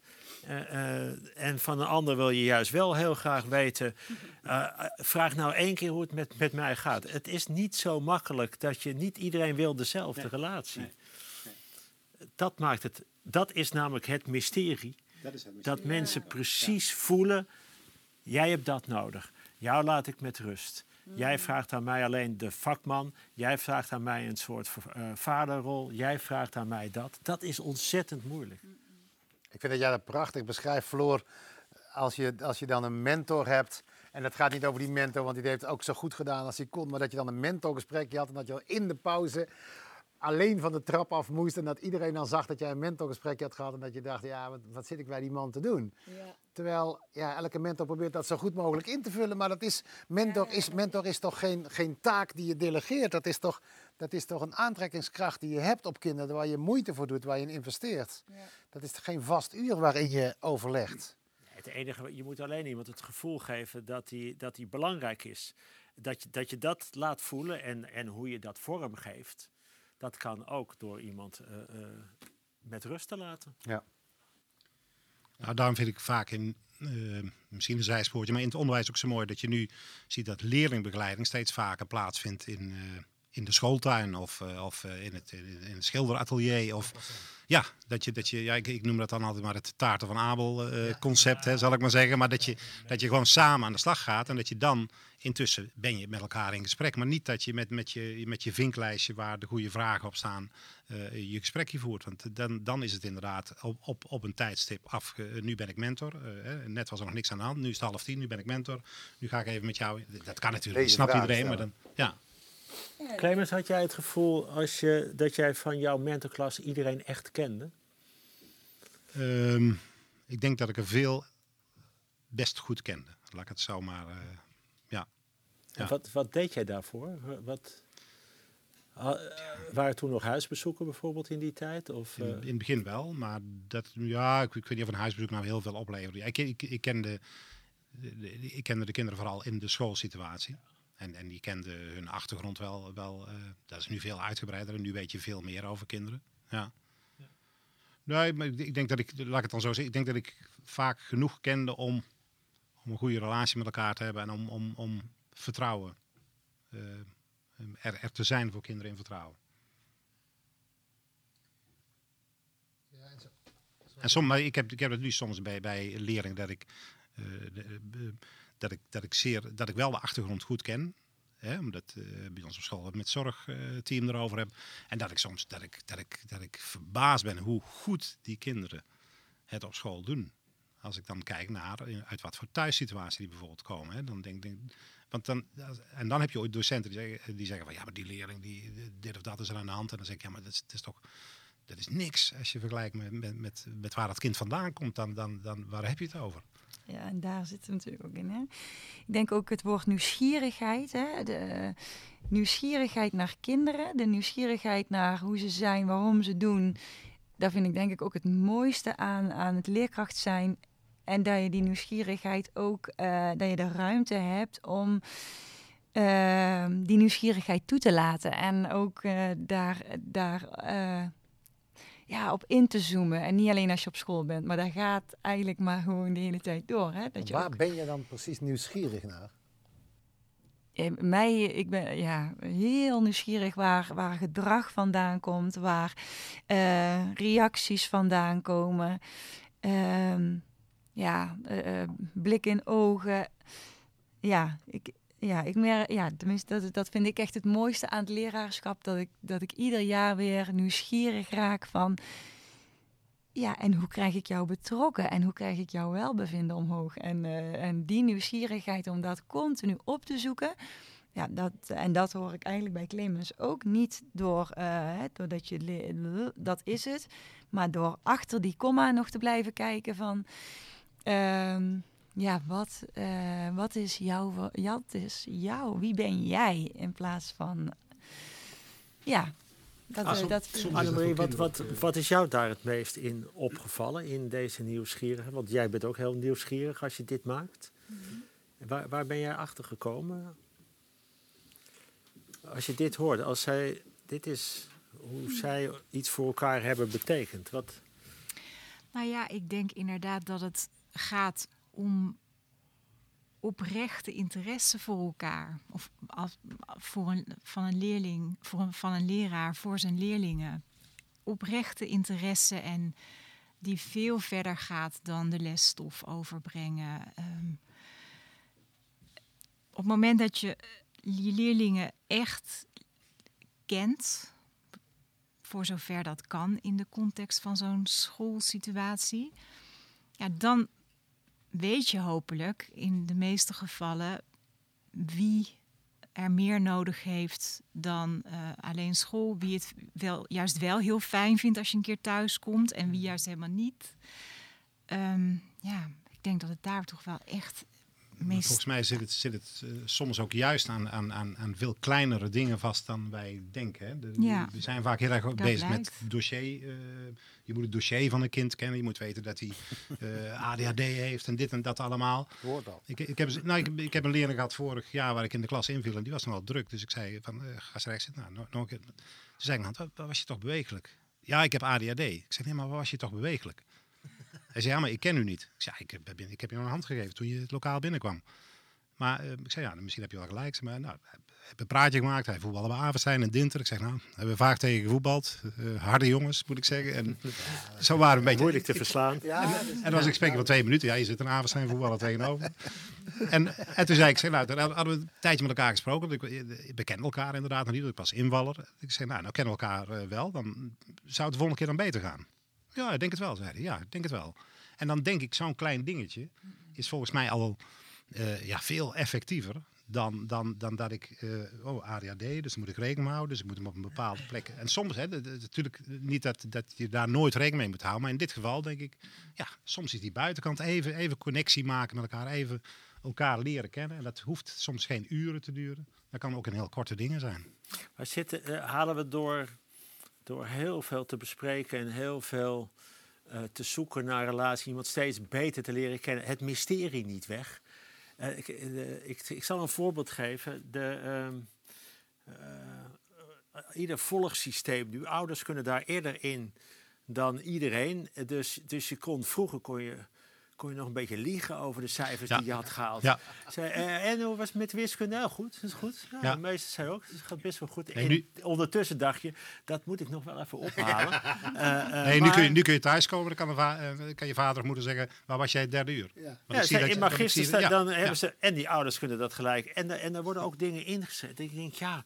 Eh, eh, en van een ander wil je juist wel heel graag weten. eh, vraag nou één keer hoe het met, met mij gaat. Het is niet zo makkelijk dat je niet iedereen wil dezelfde relatie. Dat maakt het. Dat is namelijk het mysterie. Dat is het Dat mensen precies voelen. Jij hebt dat nodig. Jou laat ik met rust. Jij vraagt aan mij alleen de vakman. Jij vraagt aan mij een soort eh, vaderrol. Jij vraagt aan mij dat. Dat is ontzettend moeilijk. Ik vind dat jij dat prachtig beschrijft, Floor. Als je, als je dan een mentor hebt. En het gaat niet over die mentor, want die heeft het ook zo goed gedaan als hij kon. Maar dat je dan een mentorgesprekje had en dat je al in de pauze alleen van de trap af moest. En dat iedereen dan zag dat jij een mentorgesprekje had gehad. En dat je dacht, ja, wat, wat zit ik bij die man te doen? Ja. Terwijl ja, elke mentor probeert dat zo goed mogelijk in te vullen. Maar dat is, mentor, Is, mentor is toch geen, geen taak die je delegeert. Dat is, toch, dat is toch een aantrekkingskracht die je hebt op kinderen. Waar je moeite voor doet, waar je in investeert. Dat is geen vast uur waarin je overlegt. Het enige, je moet alleen iemand het gevoel geven dat hij dat die belangrijk is. Dat je, dat je dat laat voelen en, en hoe je dat vorm geeft. Dat kan ook door iemand eh, eh, met rust te laten. Ja. Nou, daarom vind ik vaak in, eh, misschien een zijspoortje, maar in het onderwijs ook zo mooi dat je nu ziet dat leerlingbegeleiding steeds vaker plaatsvindt in, eh, in de schooltuin of, eh, of eh, in, het, in, het schilderatelier. Of, ja, dat je, dat je ja, ik, ik noem dat dan altijd maar het taarten van Abel eh, concept, hè, zal ik maar zeggen. Maar dat je, dat je gewoon samen aan de slag gaat en dat je dan intussen ben je met elkaar in gesprek. Maar niet dat je met, met, je, met je vinklijstje waar de goede vragen op staan eh, je gesprekje voert. Want dan, dan is het inderdaad op, op, op een tijdstip af. nu ben ik mentor. hè, net was er nog niks aan de hand. Nu is het half tien, nu ben ik mentor. Nu ga ik even met jou. Dat kan natuurlijk, dat snapt vragen iedereen. Maar dan, ja. Clemens, had jij het gevoel als je, dat jij van jouw mentorklas iedereen echt kende? Ehm, ik denk dat ik er veel best goed kende. Laat ik het zo maar. eh, ja. En Ja. wat, wat deed jij daarvoor? Wat, eh, waren toen nog huisbezoeken bijvoorbeeld in die tijd? Of, In, eh, in het begin wel, maar dat, ja, ik, ik weet niet of een huisbezoek nou heel veel opleverde. Ja, Ik, ik, ik, kende, de- de- ik kende de kinderen vooral in de schoolsituatie. En, en die kenden hun achtergrond wel. wel eh, dat is nu veel uitgebreider en nu weet je veel meer over kinderen. Ja. Nee, maar ik denk dat ik, laat ik het dan zo zeggen, ik denk dat ik vaak genoeg kende om, om een goede relatie met elkaar te hebben en om, om, om vertrouwen eh, er, er te zijn voor kinderen in vertrouwen. En soms, maar ik heb, ik heb het nu soms bij, bij leerlingen dat ik, de- eh, dat, ik, dat, ik zeer, dat ik wel de achtergrond goed ken. Hè, omdat eh, bij ons op school het met zorgteam erover heb. En dat ik soms dat ik, dat ik, dat ik verbaasd ben hoe goed die kinderen het op school doen. Als ik dan kijk naar eh, uit wat voor thuissituatie die bijvoorbeeld komen. Hè, dan denk ik. Want dan, en dan heb je ooit docenten die zeggen, die zeggen van ja, maar die leerling, die, dit of dat is er aan de hand. En dan zeg ik ja, maar dat is, is toch dat is niks als je vergelijkt met, met, met, met waar dat kind vandaan komt. Dan, dan, dan waar heb je het over? Ja, en daar zit het natuurlijk ook in. Hè? Ik denk ook het woord nieuwsgierigheid. Hè? De nieuwsgierigheid naar kinderen, de nieuwsgierigheid naar hoe ze zijn, waarom ze doen. Daar vind ik denk ik ook het mooiste aan, aan het leerkracht zijn. En dat je die nieuwsgierigheid ook, eh, dat je de ruimte hebt om ehm, die nieuwsgierigheid toe te laten. En ook eh, daar, daar eh, ja, op in te zoomen. En niet alleen als je op school bent, maar dat gaat eigenlijk maar gewoon de hele tijd door. Hè? Dat je Waar ook, ben je dan precies nieuwsgierig naar? eh, mij, ik ben ja, heel nieuwsgierig waar, waar gedrag vandaan komt, waar eh, reacties vandaan komen. Ehm, ja, eh, blik in ogen. Ja, ik, ja, ik mer ja, tenminste, dat, dat vind ik echt het mooiste aan het leraarschap. Dat ik, dat ik ieder jaar weer nieuwsgierig raak van. Ja, en hoe krijg ik jou betrokken? En hoe krijg ik jouw welbevinden omhoog? En, eh, en die nieuwsgierigheid om dat continu op te zoeken. ja, dat, en dat hoor ik eigenlijk bij Clemens ook niet door, hè, doordat je, dat is het, maar door achter die komma nog te blijven kijken van, ehm, ja, wat, eh, wat is jouw, wat is jou, wie ben jij in plaats van, ja, dat, Ah, eh, som- dat soms Annemarie, wat, wat, wat is jou daar het meest in opgevallen in deze nieuwsgierige? Want jij bent ook heel nieuwsgierig als je dit maakt. Waar, waar ben jij achter gekomen? Als je dit hoort, als zij, dit is hoe zij iets voor elkaar hebben betekend. Wat, Nou ja, ik denk inderdaad dat het gaat om oprechte interesse voor elkaar. Of als, voor een, van een leerling, voor van een leraar voor zijn leerlingen. Oprechte interesse en die veel verder gaat dan de lesstof overbrengen. Ehm, op het moment dat je je leerlingen echt kent, voor zover dat kan in de context van zo'n schoolsituatie, ja, dan weet je hopelijk in de meeste gevallen wie er meer nodig heeft dan eh, alleen school. Wie het wel, juist wel heel fijn vindt als je een keer thuis komt en wie juist helemaal niet. Ehm, ja, ik denk dat het daar toch wel echt Volgens mij zit het, zit het eh, soms ook juist aan, aan, aan, aan veel kleinere dingen vast dan wij denken. Hè. De- Ja. We zijn vaak heel erg Dat bezig met dossier. eh, je moet het dossier van een kind kennen. Je moet weten dat hij eh, ADHD heeft en dit en dat allemaal. Hoort al. Ik, ik, heb, nou, ik, ik heb een leerling gehad vorig jaar waar ik in de klas inviel en die was nogal druk. Dus ik zei van, eh, ga eens rechts zitten. Nou, nog, nog een keer. Toen zei ik, wat, wat was je toch bewegelijk? Ja, ik heb ADHD. Ik zei, nee, maar wat was je toch bewegelijk? Hij zei, ja, maar ik ken u niet. Ik zei, ik, heb, ik heb je een hand gegeven toen je het lokaal binnenkwam. Maar eh, ik zei, ja, misschien heb je wel gelijk. Ik zei, Maar nou, we hebben een praatje gemaakt. Hij voetballen bij Averstein en Dinter. Ik zeg, nou, hebben we vaak tegen gevoetbald. Eh, harde jongens, moet ik zeggen. En zo waren we een beetje... Moeilijk te verslaan. En, en dan was ik spreken van twee minuten. Ja, je zit een Averstein voetballer tegenover. En, en toen zei ik, zeg, nou, toen hadden we een tijdje met elkaar gesproken. Ik, we kennen elkaar inderdaad nog niet. Ik was invaller. Ik zei, nou, nou kennen we elkaar eh, wel. Dan zou het de volgende keer dan beter gaan. Ja, ik denk het wel, zei hij. Ja, ik denk het wel. En dan denk ik, zo'n klein dingetje is volgens mij al eh, ja, veel effectiever dan, dan, dan dat ik, eh, oh, ADHD, dus moet ik rekening houden, dus ik moet hem op een bepaalde plek. En soms, hè, natuurlijk niet dat, dat je daar nooit rekening mee moet houden, maar in dit geval denk ik, ja, soms is die buitenkant even, even connectie maken met elkaar, even elkaar leren kennen. En dat hoeft soms geen uren te duren, dat kan ook in heel korte dingen zijn. Maar zitten, eh, halen we door, door heel veel te bespreken en heel veel eh, te zoeken naar relatie, iemand steeds beter te leren kennen, het mysterie niet weg? Eh, ik, eh, ik, ik zal een voorbeeld geven. De, eh, ieder volgsysteem, nu ouders kunnen daar eerder in dan iedereen. Dus, dus je kon, vroeger kon je, kon je nog een beetje liegen over de cijfers Ja. die je had gehaald. Ja. Zei, eh, en hoe was het met wiskunde? Nou, goed, dat is goed. Ja, Ja. De meeste zei ook, het gaat best wel goed. Nee, En nu- ondertussen dacht je, dat moet ik nog wel even ophalen. Eh, eh, nee, nu, maar- kun je, nu kun je thuiskomen, dan kan, kan je vader of moeder zeggen, waar was jij het derde uur? Ja, ik zei, in je- magister ja, dan ja. hebben ze, en die ouders kunnen dat gelijk. En, er- en er worden ook dingen ingezet. Ik denk, ja,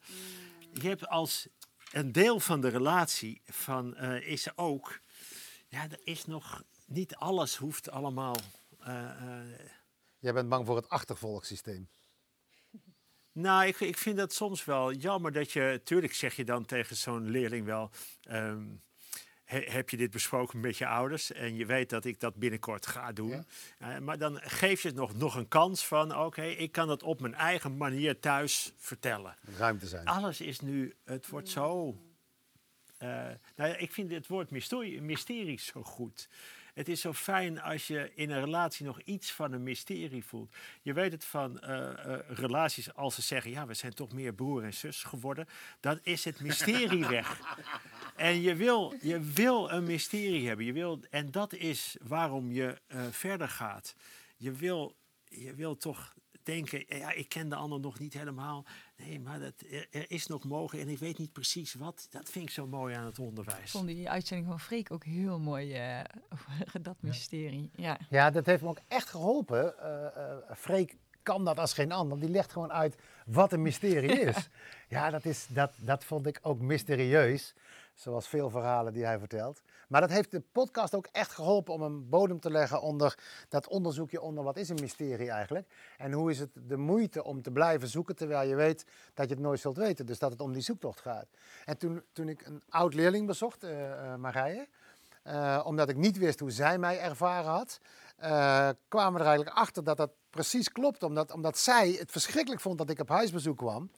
je hebt als een deel van de relatie van, eh, is er ook, ja, er is nog, niet alles hoeft allemaal. eh, eh, Jij bent bang voor het achtervolgsysteem. nou, ik, ik vind dat soms wel jammer dat je, tuurlijk zeg je dan tegen zo'n leerling wel, ehm, he- heb je dit besproken met je ouders? En je weet dat ik dat binnenkort ga doen. Eh, maar dan geef je het nog, nog een kans van, oké, ik kan dat op mijn eigen manier thuis vertellen. Ruimte zijn. Alles is nu, het wordt zo. nou ik vind het woord mysterie, mysterie zo goed. Het is zo fijn als je in een relatie nog iets van een mysterie voelt. Je weet het van eh, eh, relaties als ze zeggen: ja, we zijn toch meer broer en zus geworden. Dan is het mysterie weg. En je wil, je wil een mysterie hebben. Je wil, en dat is waarom je eh, verder gaat. Je wil, je wil toch denken, ja, ik ken de ander nog niet helemaal. Nee, maar dat, er, er is nog mogelijk en ik weet niet precies wat. Dat vind ik zo mooi aan het onderwijs. Ik vond die uitzending van Freek ook heel mooi, eh, over dat mysterie. Ja. Ja, dat heeft me ook echt geholpen. Eh, eh, Freek kan dat als geen ander. Die legt gewoon uit wat een mysterie is. Ja, dat, is, dat, dat vond ik ook mysterieus. Zoals veel verhalen die hij vertelt. Maar dat heeft de podcast ook echt geholpen om een bodem te leggen onder dat onderzoekje onder wat is een mysterie eigenlijk. En hoe is het de moeite om te blijven zoeken terwijl je weet dat je het nooit zult weten. Dus dat het om die zoektocht gaat. En toen, toen ik een oud leerling bezocht, uh, Marije, uh, omdat ik niet wist hoe zij mij ervaren had, kwamen we er eigenlijk achter dat dat precies klopt. Omdat, omdat zij het verschrikkelijk vond dat ik op huisbezoek kwam.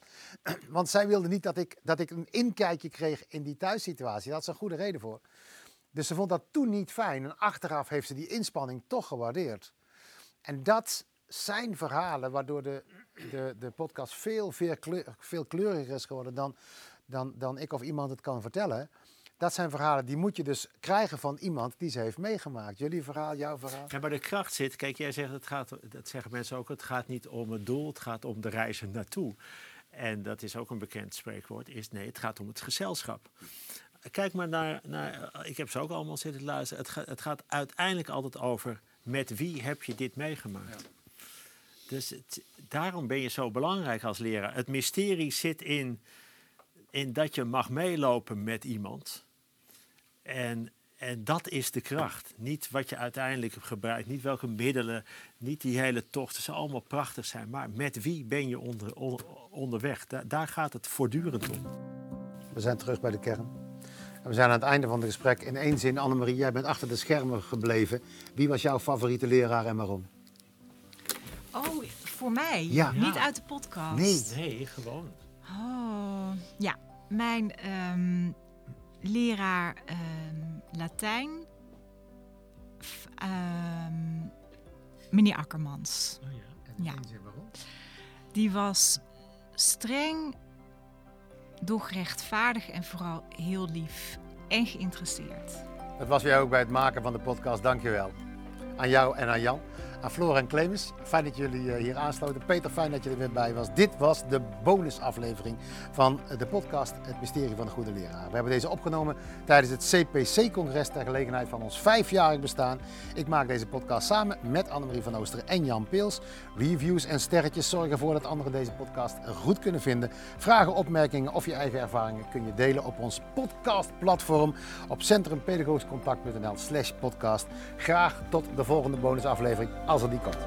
Want zij wilde niet dat ik, dat ik een inkijkje kreeg in die thuissituatie. Daar had ze een goede reden voor. Dus ze vond dat toen niet fijn. En achteraf heeft ze die inspanning toch gewaardeerd. En dat zijn verhalen waardoor de, de, de podcast veel, veel, kleur, veel kleuriger is geworden dan, dan, dan ik of iemand het kan vertellen. Dat zijn verhalen die moet je dus krijgen van iemand die ze heeft meegemaakt. Jullie verhaal, jouw verhaal. Ja, maar de kracht zit. Kijk, jij zegt het gaat, dat zeggen mensen ook, het gaat niet om het doel, het gaat om de reizen naartoe. En dat is ook een bekend spreekwoord, is nee, het gaat om het gezelschap. Kijk maar naar, naar ik heb ze ook allemaal zitten luisteren. Het, ga, het gaat uiteindelijk altijd over met wie heb je dit meegemaakt. Ja. Dus het, daarom ben je zo belangrijk als leraar. Het mysterie zit in, in dat je mag meelopen met iemand. En, en dat is de kracht. Niet wat je uiteindelijk gebruikt, niet welke middelen, niet die hele tocht. Ze allemaal prachtig zijn, maar met wie ben je onder, on, onderweg? Da, daar gaat het voortdurend om. We zijn terug bij de kern. We zijn aan het einde van het gesprek. In één zin, Annemarie, jij bent achter de schermen gebleven. Wie was jouw favoriete leraar en waarom? Oh, voor mij? Ja. Niet uit de podcast? Nee. Nee, gewoon. Oh, ja. Mijn um, leraar um, Latijn, um, meneer Akkermans. Oh, ja. En ja. zin, waarom? Die was streng, doch rechtvaardig en vooral heel lief en geïnteresseerd. Dat was jij ook bij het maken van de podcast. Dankjewel. Aan jou en aan Jan. Aan Floor en Clemens. Fijn dat jullie hier aansloten. Peter, fijn dat je er weer bij was. Dit was de bonusaflevering van de podcast Het Mysterie van de Goede Leraar. We hebben deze opgenomen tijdens het CPC-congres ter gelegenheid van ons vijfjarig bestaan. Ik maak deze podcast samen met Annemarie van Oosteren en Jan Peels. Reviews en sterretjes zorgen ervoor dat anderen deze podcast goed kunnen vinden. Vragen, opmerkingen of je eigen ervaringen kun je delen op ons podcastplatform op centrumpedagogischcontact.nl slash podcast. Graag tot de volgende bonusaflevering als aan die kant.